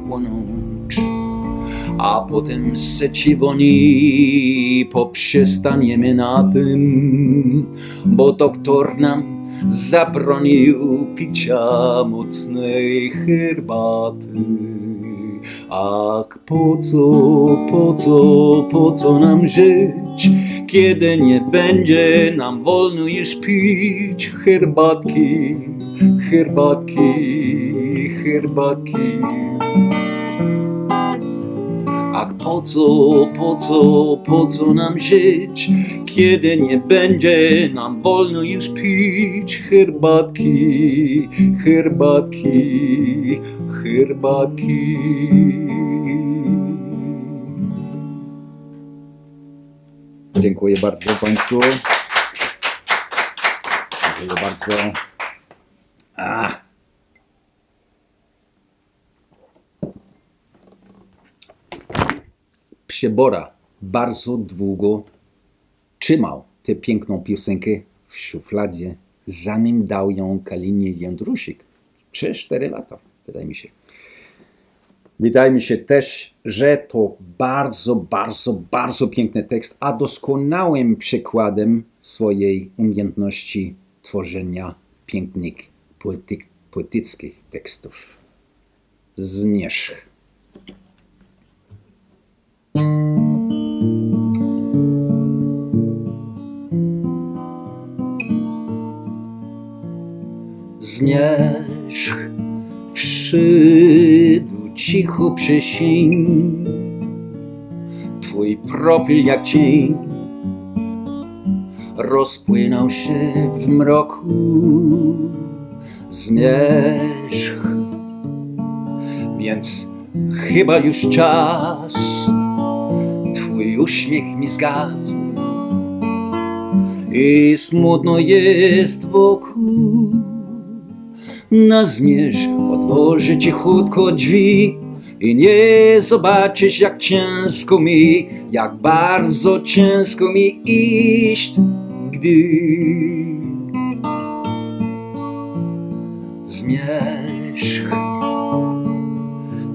a potem se ci woni poprzestaniemy na tym, bo doktor nam zabronił picia mocnej herbaty. Ach, po co, po co, po co nam żyć, kiedy nie będzie nam wolno już pić herbatki, herbatki, herbatki. Po co, po co, po co nam żyć, kiedy nie będzie nam wolno już pić herbatki, herbatki, herbatki. Dziękuję bardzo Państwu. Dziękuję bardzo. A. Psiebora bardzo długo trzymał tę piękną piosenkę w szufladzie, zanim dał ją Kalinie Jędrusik. 3-4 lata, wydaje mi się. Wydaje mi się też, że to bardzo, bardzo, bardzo piękny tekst, a doskonałym przykładem swojej umiejętności tworzenia pięknych poetyckich tekstów. Zmierzch. Zmierzch wszedł cicho przesiń Twój profil jak cień. Rozpłynął się w mroku Zmierzch Więc chyba już czas. Twój uśmiech mi zgasł. I smutno jest wokół. Na zmierzch otworzy cichutko drzwi, i nie zobaczysz jak ciężko mi, jak bardzo ciężko mi iść, gdy zmierzch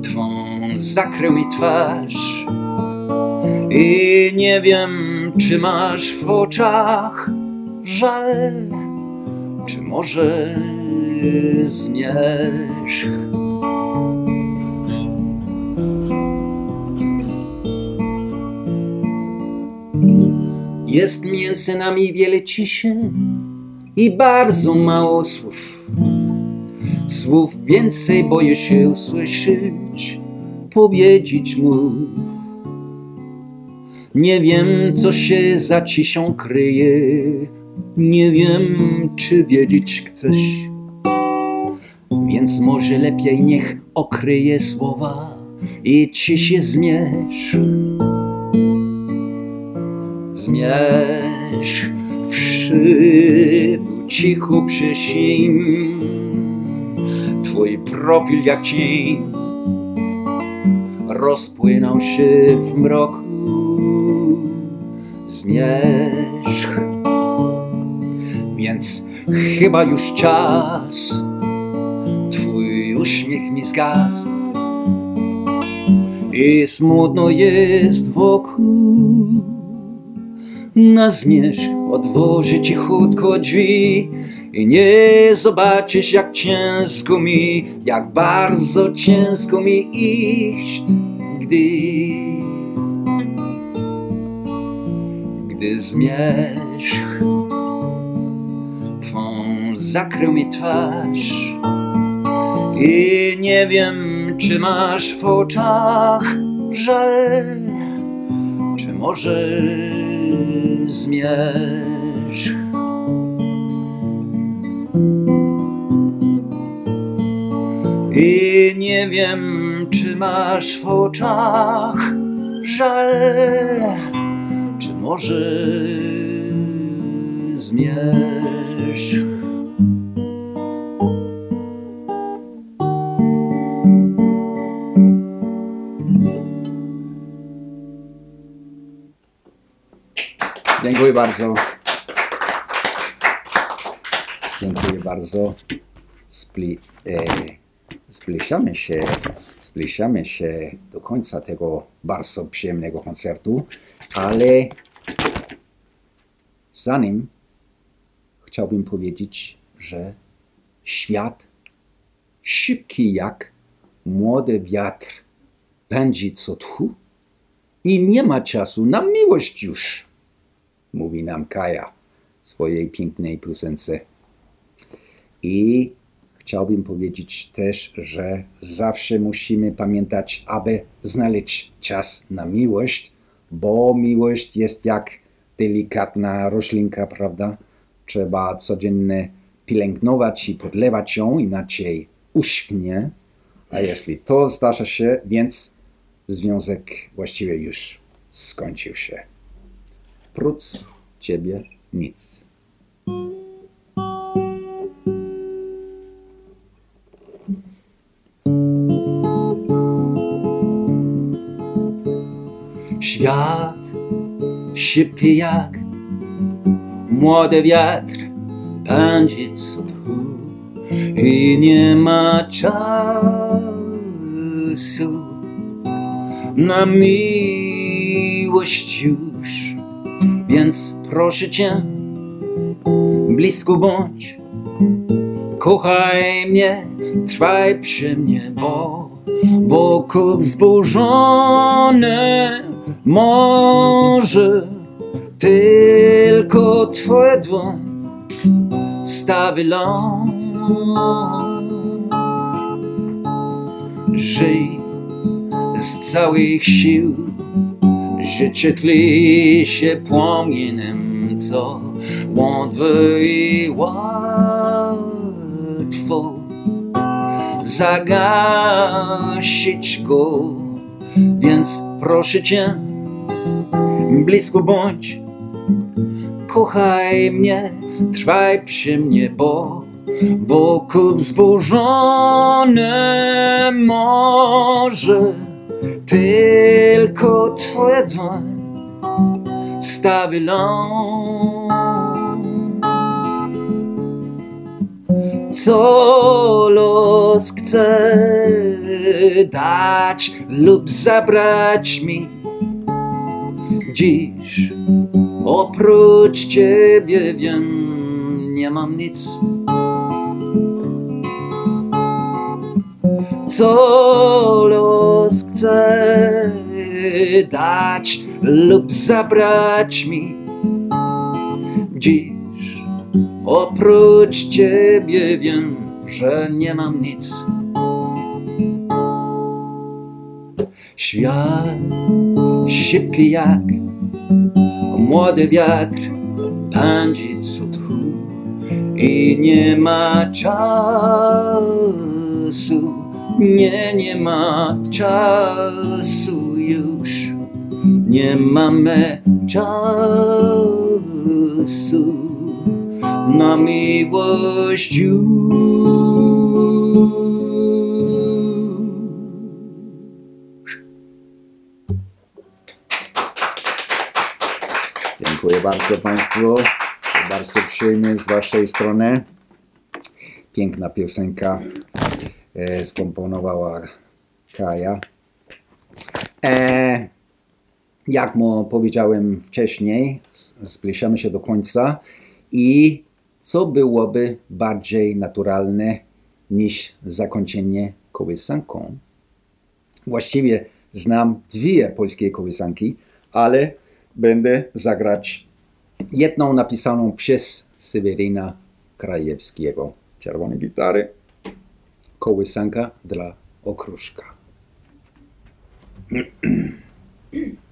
twą zakrył mi twarz. I nie wiem, czy masz w oczach żal, czy może zmierzch. Jest między nami wiele ciszy i bardzo mało słów. Słów więcej boję się usłyszeć, powiedzieć mu. Nie wiem, co się za ciszą kryje, nie wiem, czy wiedzieć chcesz. Więc może lepiej niech okryje słowa i ci się zmierz. Zmierz wszedł cicho przy sim. Twój profil jak cień rozpłynął się w mroku. Zmierzch, więc chyba już czas. Mi i smutno jest wokół. Na zmierzch otworzy cichutko drzwi i nie zobaczysz jak ciężko mi, jak bardzo ciężko mi iść, gdy gdy zmierzch twą zakrył mi twarz i nie wiem czy masz w oczach żal czy może zmierzch I nie wiem, czy masz w oczach żal, czy może zmierzch. Dziękuję bardzo. Dziękuję bardzo. Spli, e, się, zbliżamy się do końca tego bardzo przyjemnego koncertu, ale zanim chciałbym powiedzieć, że świat szybki jak młody wiatr pędzi co tchu i nie ma czasu na miłość już, mówi nam Kaja w swojej pięknej piosence. I chciałbym powiedzieć też, że zawsze musimy pamiętać, aby znaleźć czas na miłość, bo miłość jest jak delikatna roślinka, prawda? Trzeba codziennie pielęgnować i podlewać ją, inaczej uschnie. A jeśli to zdarza się, więc związek właściwie już skończył się. Prócz ciebie nic. Świat szybki jak młody wiatr pędzi co tchu i nie ma czasu na miłość już, więc proszę cię, blisko bądź, kochaj mnie, trwaj przy mnie, bo wokół wzburzone może tylko twoja dłoń stawi ląd. Żyj z całych sił, życie tli się płomieniem, co łatwo i łatwo zagasić go, więc proszę cię, blisko bądź, kochaj mnie, trwaj przy mnie, bo wokół wzburzone morze, tylko Twoja dłoń stawi ląd. Co los chce dać lub zabrać mi dziś, oprócz Ciebie wiem, nie mam nic. Co los chce dać lub zabrać mi dziś, oprócz Ciebie wiem, że nie mam nic. Świat szybki jak młody wiatr pędzi co tchu i nie ma czasu, nie, nie ma czasu już, nie mamy czasu na miłość już. Dziękuję bardzo Państwu. Bardzo przyjemnie z Waszej strony. Piękna piosenka skomponowała Kaja. E, jak mu powiedziałem wcześniej, zbliżamy się do końca i co byłoby bardziej naturalne niż zakończenie kołysanką? Właściwie znam dwie polskie kołysanki, ale będę zagrać jedną napisaną przez Seweryna Krajewskiego. Czerwone gitary, kołysanka dla okruszka. (clears throat)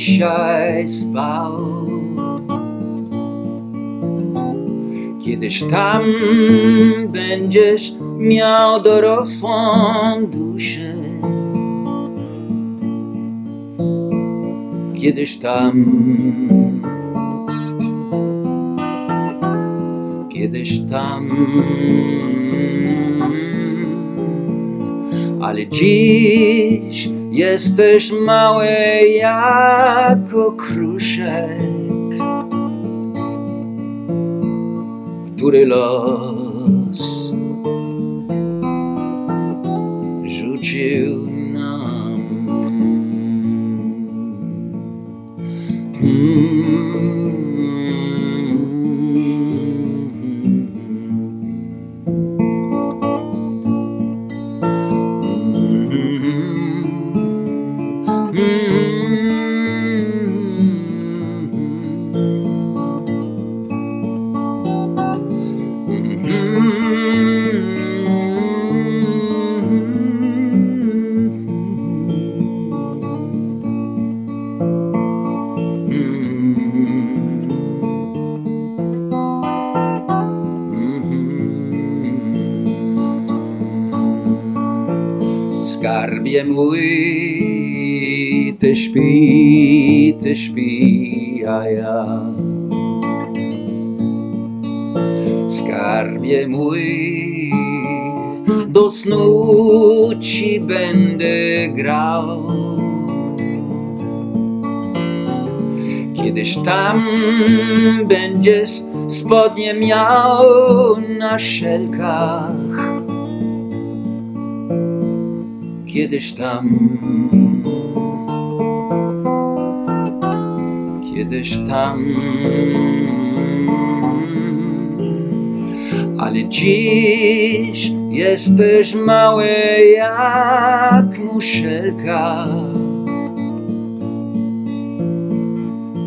dzisiaj spał. Kiedyś tam będziesz miał dorosłą duszę. Kiedyś tam, kiedyś tam, ale dziś jesteś mały jak okruszek, który los snu ci będę grał. Kiedyś tam będziesz spodnie miał na szelkach. Kiedyś tam, kiedyś tam, ale dziś jesteś mały jak muszelka,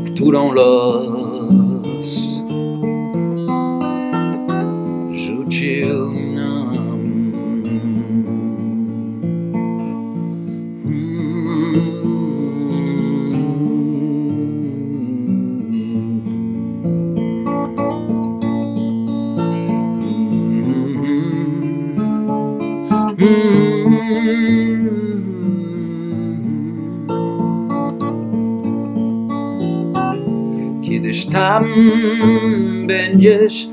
którą los tam będziesz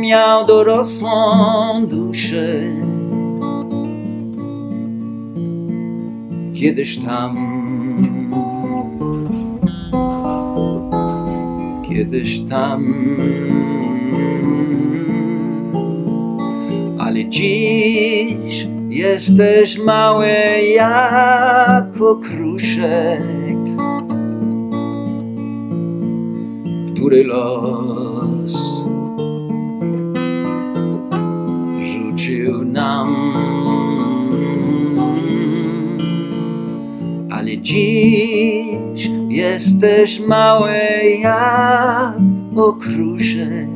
miał dorosłą duszę. Kiedyś tam, kiedyś tam, ale dziś jesteś mały jako kruszek, który los rzucił nam. Ale dziś jesteś mały jak okruszek,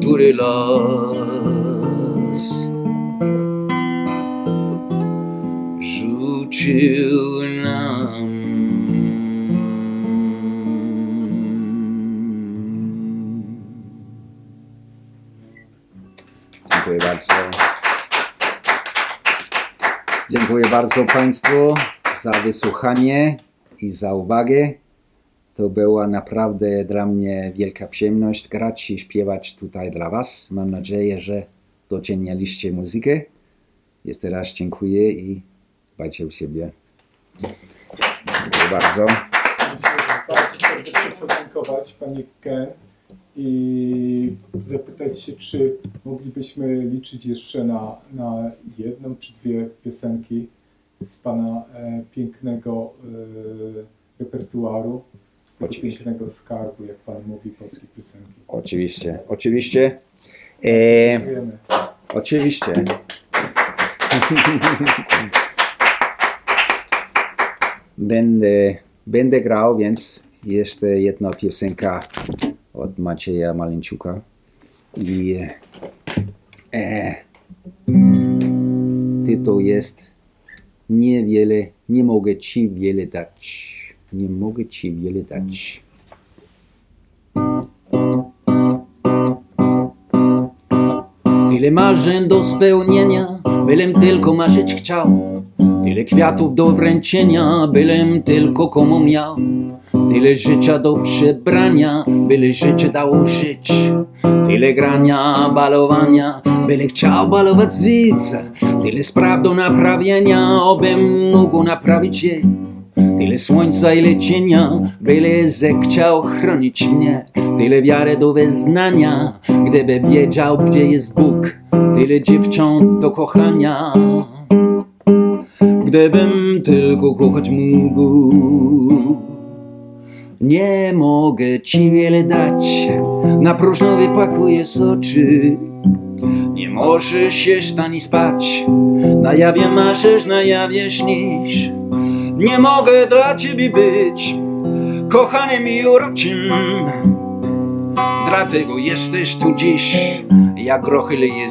który los rzucił bardzo Państwu za wysłuchanie i za uwagę. To była naprawdę dla mnie wielka przyjemność grać i śpiewać tutaj dla Was. Mam nadzieję, że docenialiście muzykę. Jeszcze raz dziękuję i dbajcie o siebie. Dziękuję bardzo. Bardzo serdecznie podziękować Pani Ken i zapytać się, czy moglibyśmy liczyć jeszcze na, na jedną czy dwie piosenki z Pana e, pięknego e, repertuaru, z tego Oczywiście. pięknego skarbu, jak Pan mówi, polskiej piosenki. Oczywiście, oczywiście. E, Dziękujemy. Oczywiście. (laughs) będę, będę grał, więc jeszcze jedna piosenka od Macieja Maleńczuka. I e, tytuł jest Niewiele, nie mogę ci wiele dać. Nie mogę ci wiele dać. Tyle marzeń do spełnienia, bylem tylko marzyć chciał. Tyle kwiatów do wręczenia, bylem tylko komu miał. Tyle życia do przebrania, byle życie dało żyć. Tyle grania, balowania, byle chciał balować z widza. Tyle spraw do naprawienia, obym mógł naprawić je. Tyle słońca, ile cienia, byle zechciał chronić mnie. Tyle wiary do wyznania, gdyby wiedział, gdzie jest Bóg. Tyle dziewcząt do kochania, gdybym tylko kochać mógł. Nie mogę ci wiele dać, na próżno wypakujesz oczy. Nie możesz się ani spać, na jawie marzysz, na jawie śnisz. Nie mogę dla ciebie być kochanym i uroczym. Dlatego jesteś tu dziś, jak grochy leje.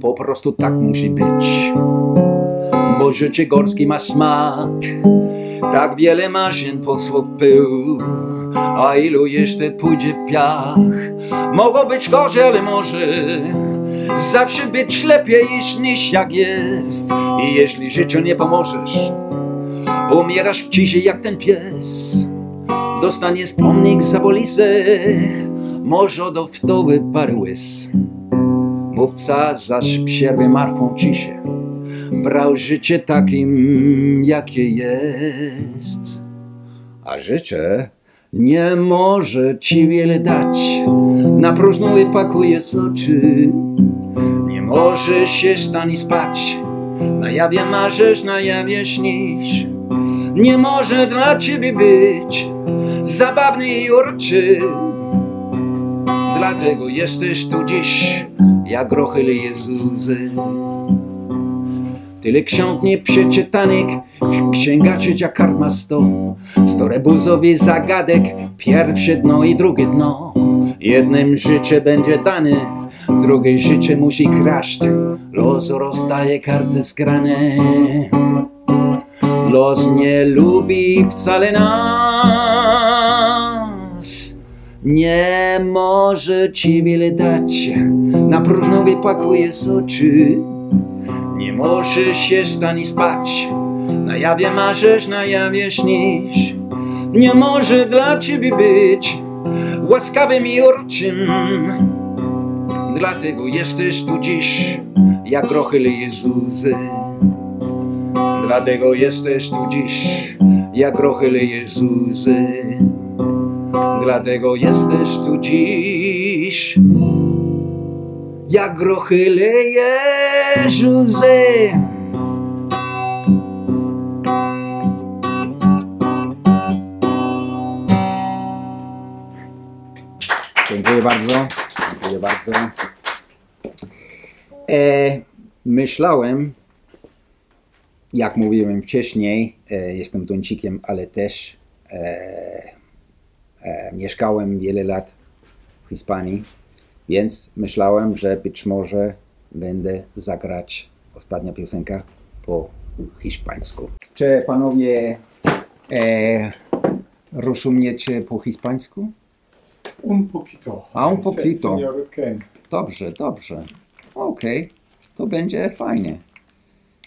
Po prostu tak musi być, bo życie górskie ma smak. Tak wiele marzeń posłów pył, a ilu jeszcze pójdzie w piach. Mogło być gorzej, ale może zawsze być lepiej niż jak jest. I jeśli życiu nie pomożesz, umierasz w ciszy jak ten pies. Dostaniesz pomnik za polisę, może do wtoły parę. Mówca zaś przerwie martwą ciszę brał życie takim, jakie jest. A życie nie może ci wiele dać, na próżno wypakuje z oczy. Nie może się stani spać, na jawie marzysz, na jawie śnisz. Nie może dla ciebie być zabawny i uroczy. Dlatego jesteś tu dziś, jak z łzy. Tyle ksiąg nieprzeczytanych, księga trzecia karma sto. Sto rebuzowych zagadek, pierwsze dno i drugie dno. Jednym życie będzie dane, drugie życie musi kraść. Los rozdaje karty skrane. Los nie lubi wcale nas. Nie może ci wiele dać, na próżno wypakuje z oczy. Nie możesz się stani spać, na jawie marzysz, na jawie śnisz. Nie może dla ciebie być łaskawym i uroczym. Dlatego jesteś tu dziś, jak grochy Jezuzy. Dlatego jesteś tu dziś, jak grochy Jezuzy. Dlatego jesteś tu dziś, jak grochy. Dziękuję bardzo. Dziękuję bardzo. E, myślałem, jak mówiłem wcześniej, e, jestem Duńczykiem, ale też e, e, mieszkałem wiele lat w Hiszpanii, więc myślałem, że być może będę zagrać ostatnia piosenka po hiszpańsku. Czy panowie e, rozumiecie po hiszpańsku? Un poquito. A, un poquito. Dobrze, dobrze. Okej, to będzie fajnie.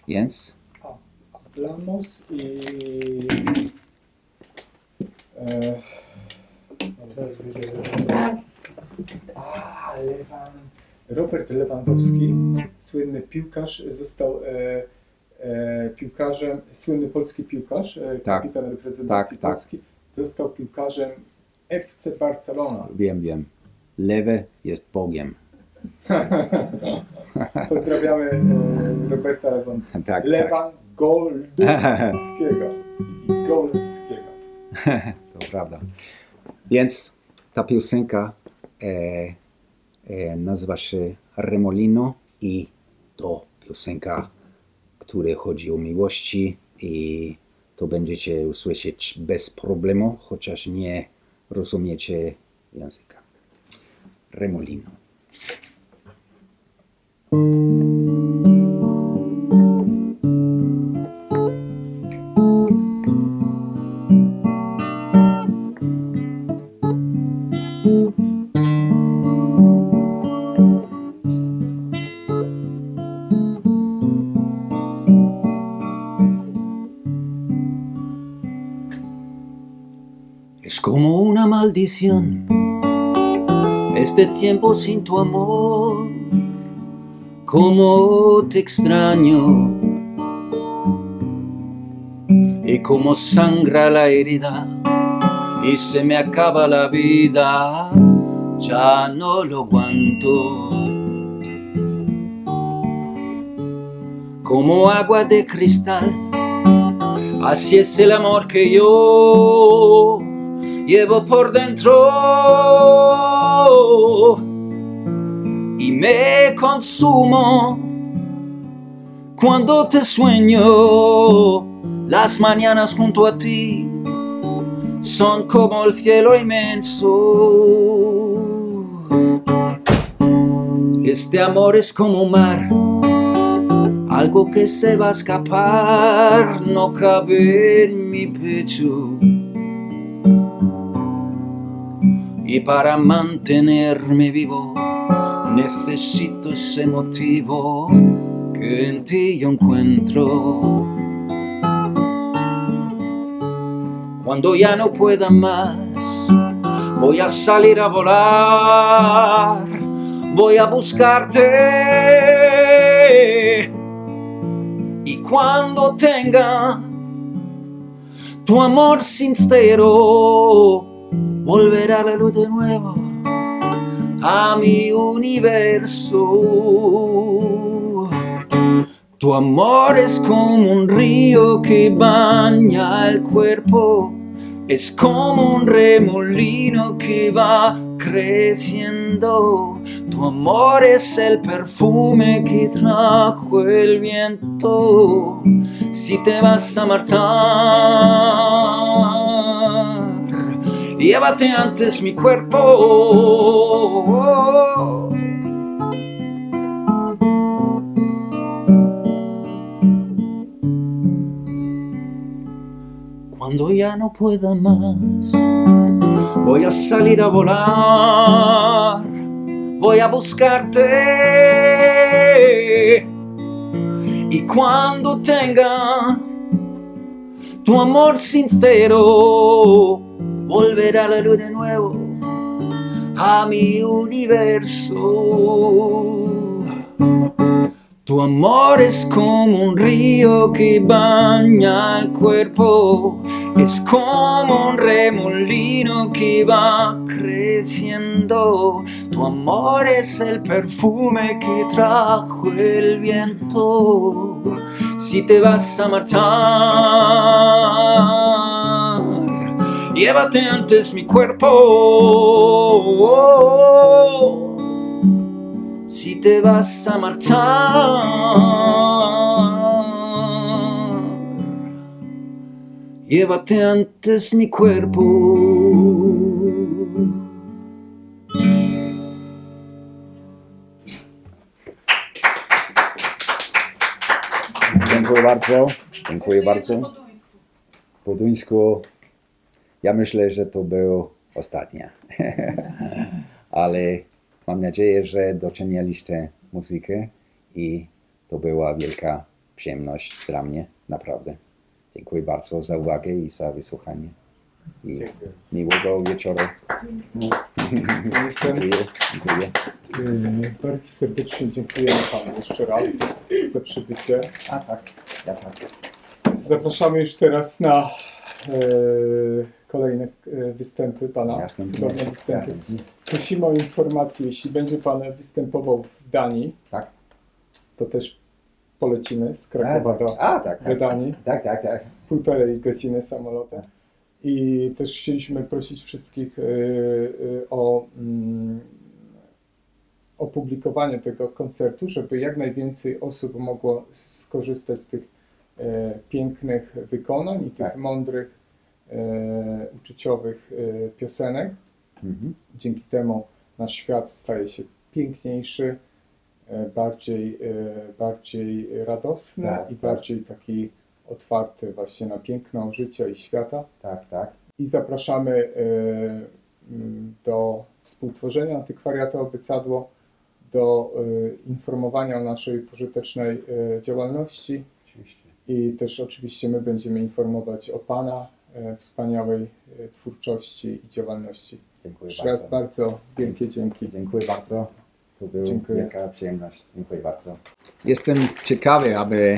Więc Hablamos y. E, a, Lewan. Robert Lewandowski, słynny piłkarz, został e, e, piłkarzem, słynny polski piłkarz, e, Tak. kapitan reprezentacji Tak, tak. Polski, został piłkarzem FC Barcelona. wiem, wiem. Lewy jest Bogiem. (laughs) Pozdrawiamy e, Roberta Lewan. (laughs) Tak, tak. Lewan Goldowskiego. Goldowskiego. (laughs) To prawda. Więc ta piosenka e, e, nazywa się Remolino i to piosenka, która chodzi o miłości i to będziecie usłyszeć bez problemu, chociaż nie rozumiecie języka. Remolino. Como una maldición este tiempo sin tu amor. Como te extraño y como sangra la herida y se me acaba la vida. Ya no lo aguanto. Como agua de cristal Así es el amor que yo llevo por dentro y me consumo cuando te sueño. Las mañanas junto a ti son como el cielo inmenso. Este amor es como un mar algo que se va a escapar no cabe en mi pecho. Y para mantenerme vivo necesito ese motivo que en ti yo encuentro. Cuando ya no pueda más, voy a salir a volar, voy a buscarte. Y cuando tenga tu amor sincero, volverá la luz de nuevo a mi universo. Tu amor es como un río que baña el cuerpo, es como un remolino que va creciendo. Tu amor es el perfume que trajo el viento. Si te vas a marchar, llévate antes mi cuerpo. Cuando ya no pueda más, voy a salir a volar, voy a buscarte. Y cuando tenga tu amor sincero, volver a la luz de nuevo a mi universo. Tu amor es como un río que baña el cuerpo, es como un remolino que va creciendo. Tu amor es el perfume que trajo el viento. Si te vas a marchar, llévate antes mi cuerpo si te vas a marchar. Llévate antes mi cuerpo. Dziękuję bardzo. Dziękuję bardzo. Po duńsku ja myślę, że to było ostatnie. (laughs) Ale mam nadzieję, że docenialiście muzykę i to była wielka przyjemność dla mnie, naprawdę. Dziękuję bardzo za uwagę i za wysłuchanie. I Dziękuję. miłego wieczoru. Dziękuję. Dziękuję. Yy, Bardzo serdecznie dziękujemy Panu jeszcze raz za przybycie. A tak, ja tak. Zapraszamy już teraz na kolejne e, występy Pana, cudowne występy. Prosimy o informację, jeśli będzie Pan występował w Danii, Tak. to też polecimy z Krakowa do, A, tak, do tak. Danii. Tak, tak, tak. półtorej godziny samolotem. I też chcieliśmy prosić wszystkich y, o mm, opublikowanie tego koncertu, żeby jak najwięcej osób mogło skorzystać z tych e, pięknych wykonań i tych Tak. mądrych, e, uczuciowych e, piosenek. Mhm. Dzięki temu nasz świat staje się piękniejszy, e, bardziej, e, bardziej radosny Tak, i tak. bardziej taki otwarty właśnie na piękno życia i świata. Tak, tak. I zapraszamy e, do współtworzenia Antykwariatu Obycadło, do e, informowania o naszej pożytecznej e, działalności. I też oczywiście my będziemy informować o Pana e, wspaniałej e, twórczości i działalności. Dziękuję Jeszcze raz bardzo. bardzo wielkie dzięki. Dziękuję bardzo. To była wielka przyjemność. Dziękuję bardzo. Jestem ciekawy, aby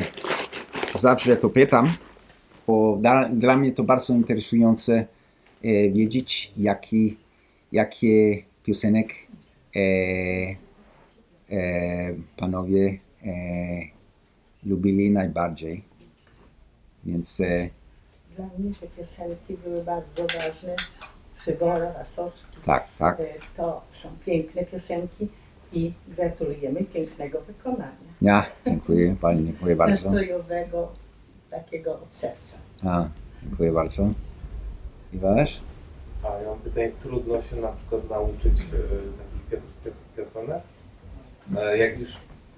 zawsze to pytam, bo dla, dla mnie to bardzo interesujące e, wiedzieć, jaki, jakie piosenek e, e, panowie e, lubili najbardziej. Więc e, Dla mnie te piosenki były bardzo ważne. Przybora, Wasowski. tak, tak. E, To są piękne piosenki i gratulujemy pięknego wykonania. Ja, dziękuję, bardzo, dziękuję bardzo. Nastrojowego, takiego od serca. A, dziękuję bardzo. I wasz? A ja mam pytanie, trudno się na przykład nauczyć e, takich pio- piosenek? E, jak już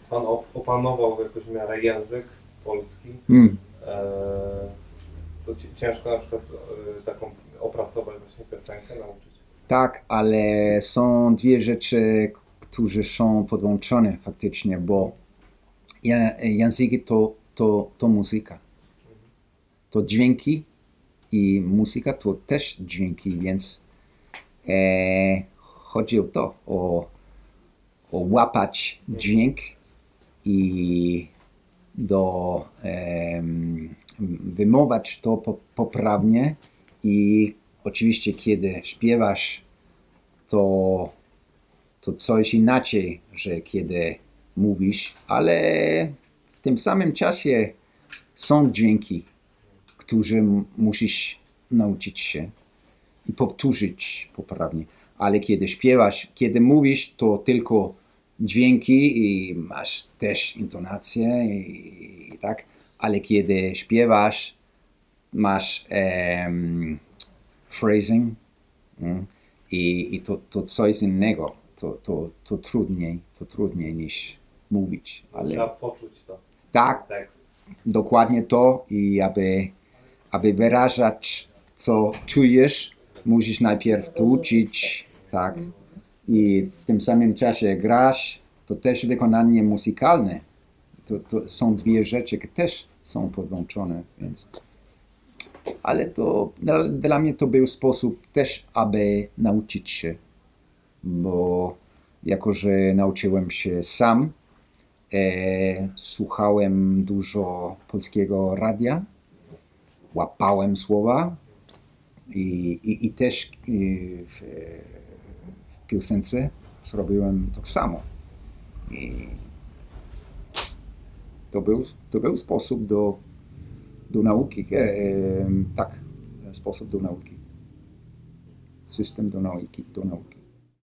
Pan op- opanował jakoś w miarę język polski, Hmm. E, to ci- ciężko na przykład e, taką opracować właśnie piosenkę, nauczyć? Tak, ale są dwie rzeczy, które są podłączone faktycznie, bo języki to, to, to muzyka. To dźwięki i muzyka to też dźwięki, więc e, chodzi o to, o, o łapać dźwięk i do wymować to po, poprawnie i oczywiście kiedy śpiewasz to, to coś inaczej, że kiedy mówisz, ale w tym samym czasie są dźwięki, które musisz nauczyć się i powtórzyć poprawnie. ale kiedy śpiewasz, kiedy mówisz, to tylko dźwięki i masz też intonację i, i tak, ale kiedy śpiewasz, masz em, phrasing mm, i, i to, to coś innego, to, to, to trudniej, to trudniej niż mówić, ale Trzeba poczuć to, tak, tekst. dokładnie to i aby, aby wyrażać, co czujesz, musisz najpierw to uczyć, tak, i w tym samym czasie grasz, to też wykonanie muzykalne. To, to są dwie rzeczy, które też są podłączone, więc... Ale to dla, dla mnie to był sposób też, aby nauczyć się, bo jako, że nauczyłem się sam, e, słuchałem dużo polskiego radia, łapałem słowa i, i, i też w piosence zrobiłem tak samo. I to był, to był sposób do, do nauki. E, e, tak, sposób do nauki. System do nauki. Do nauki.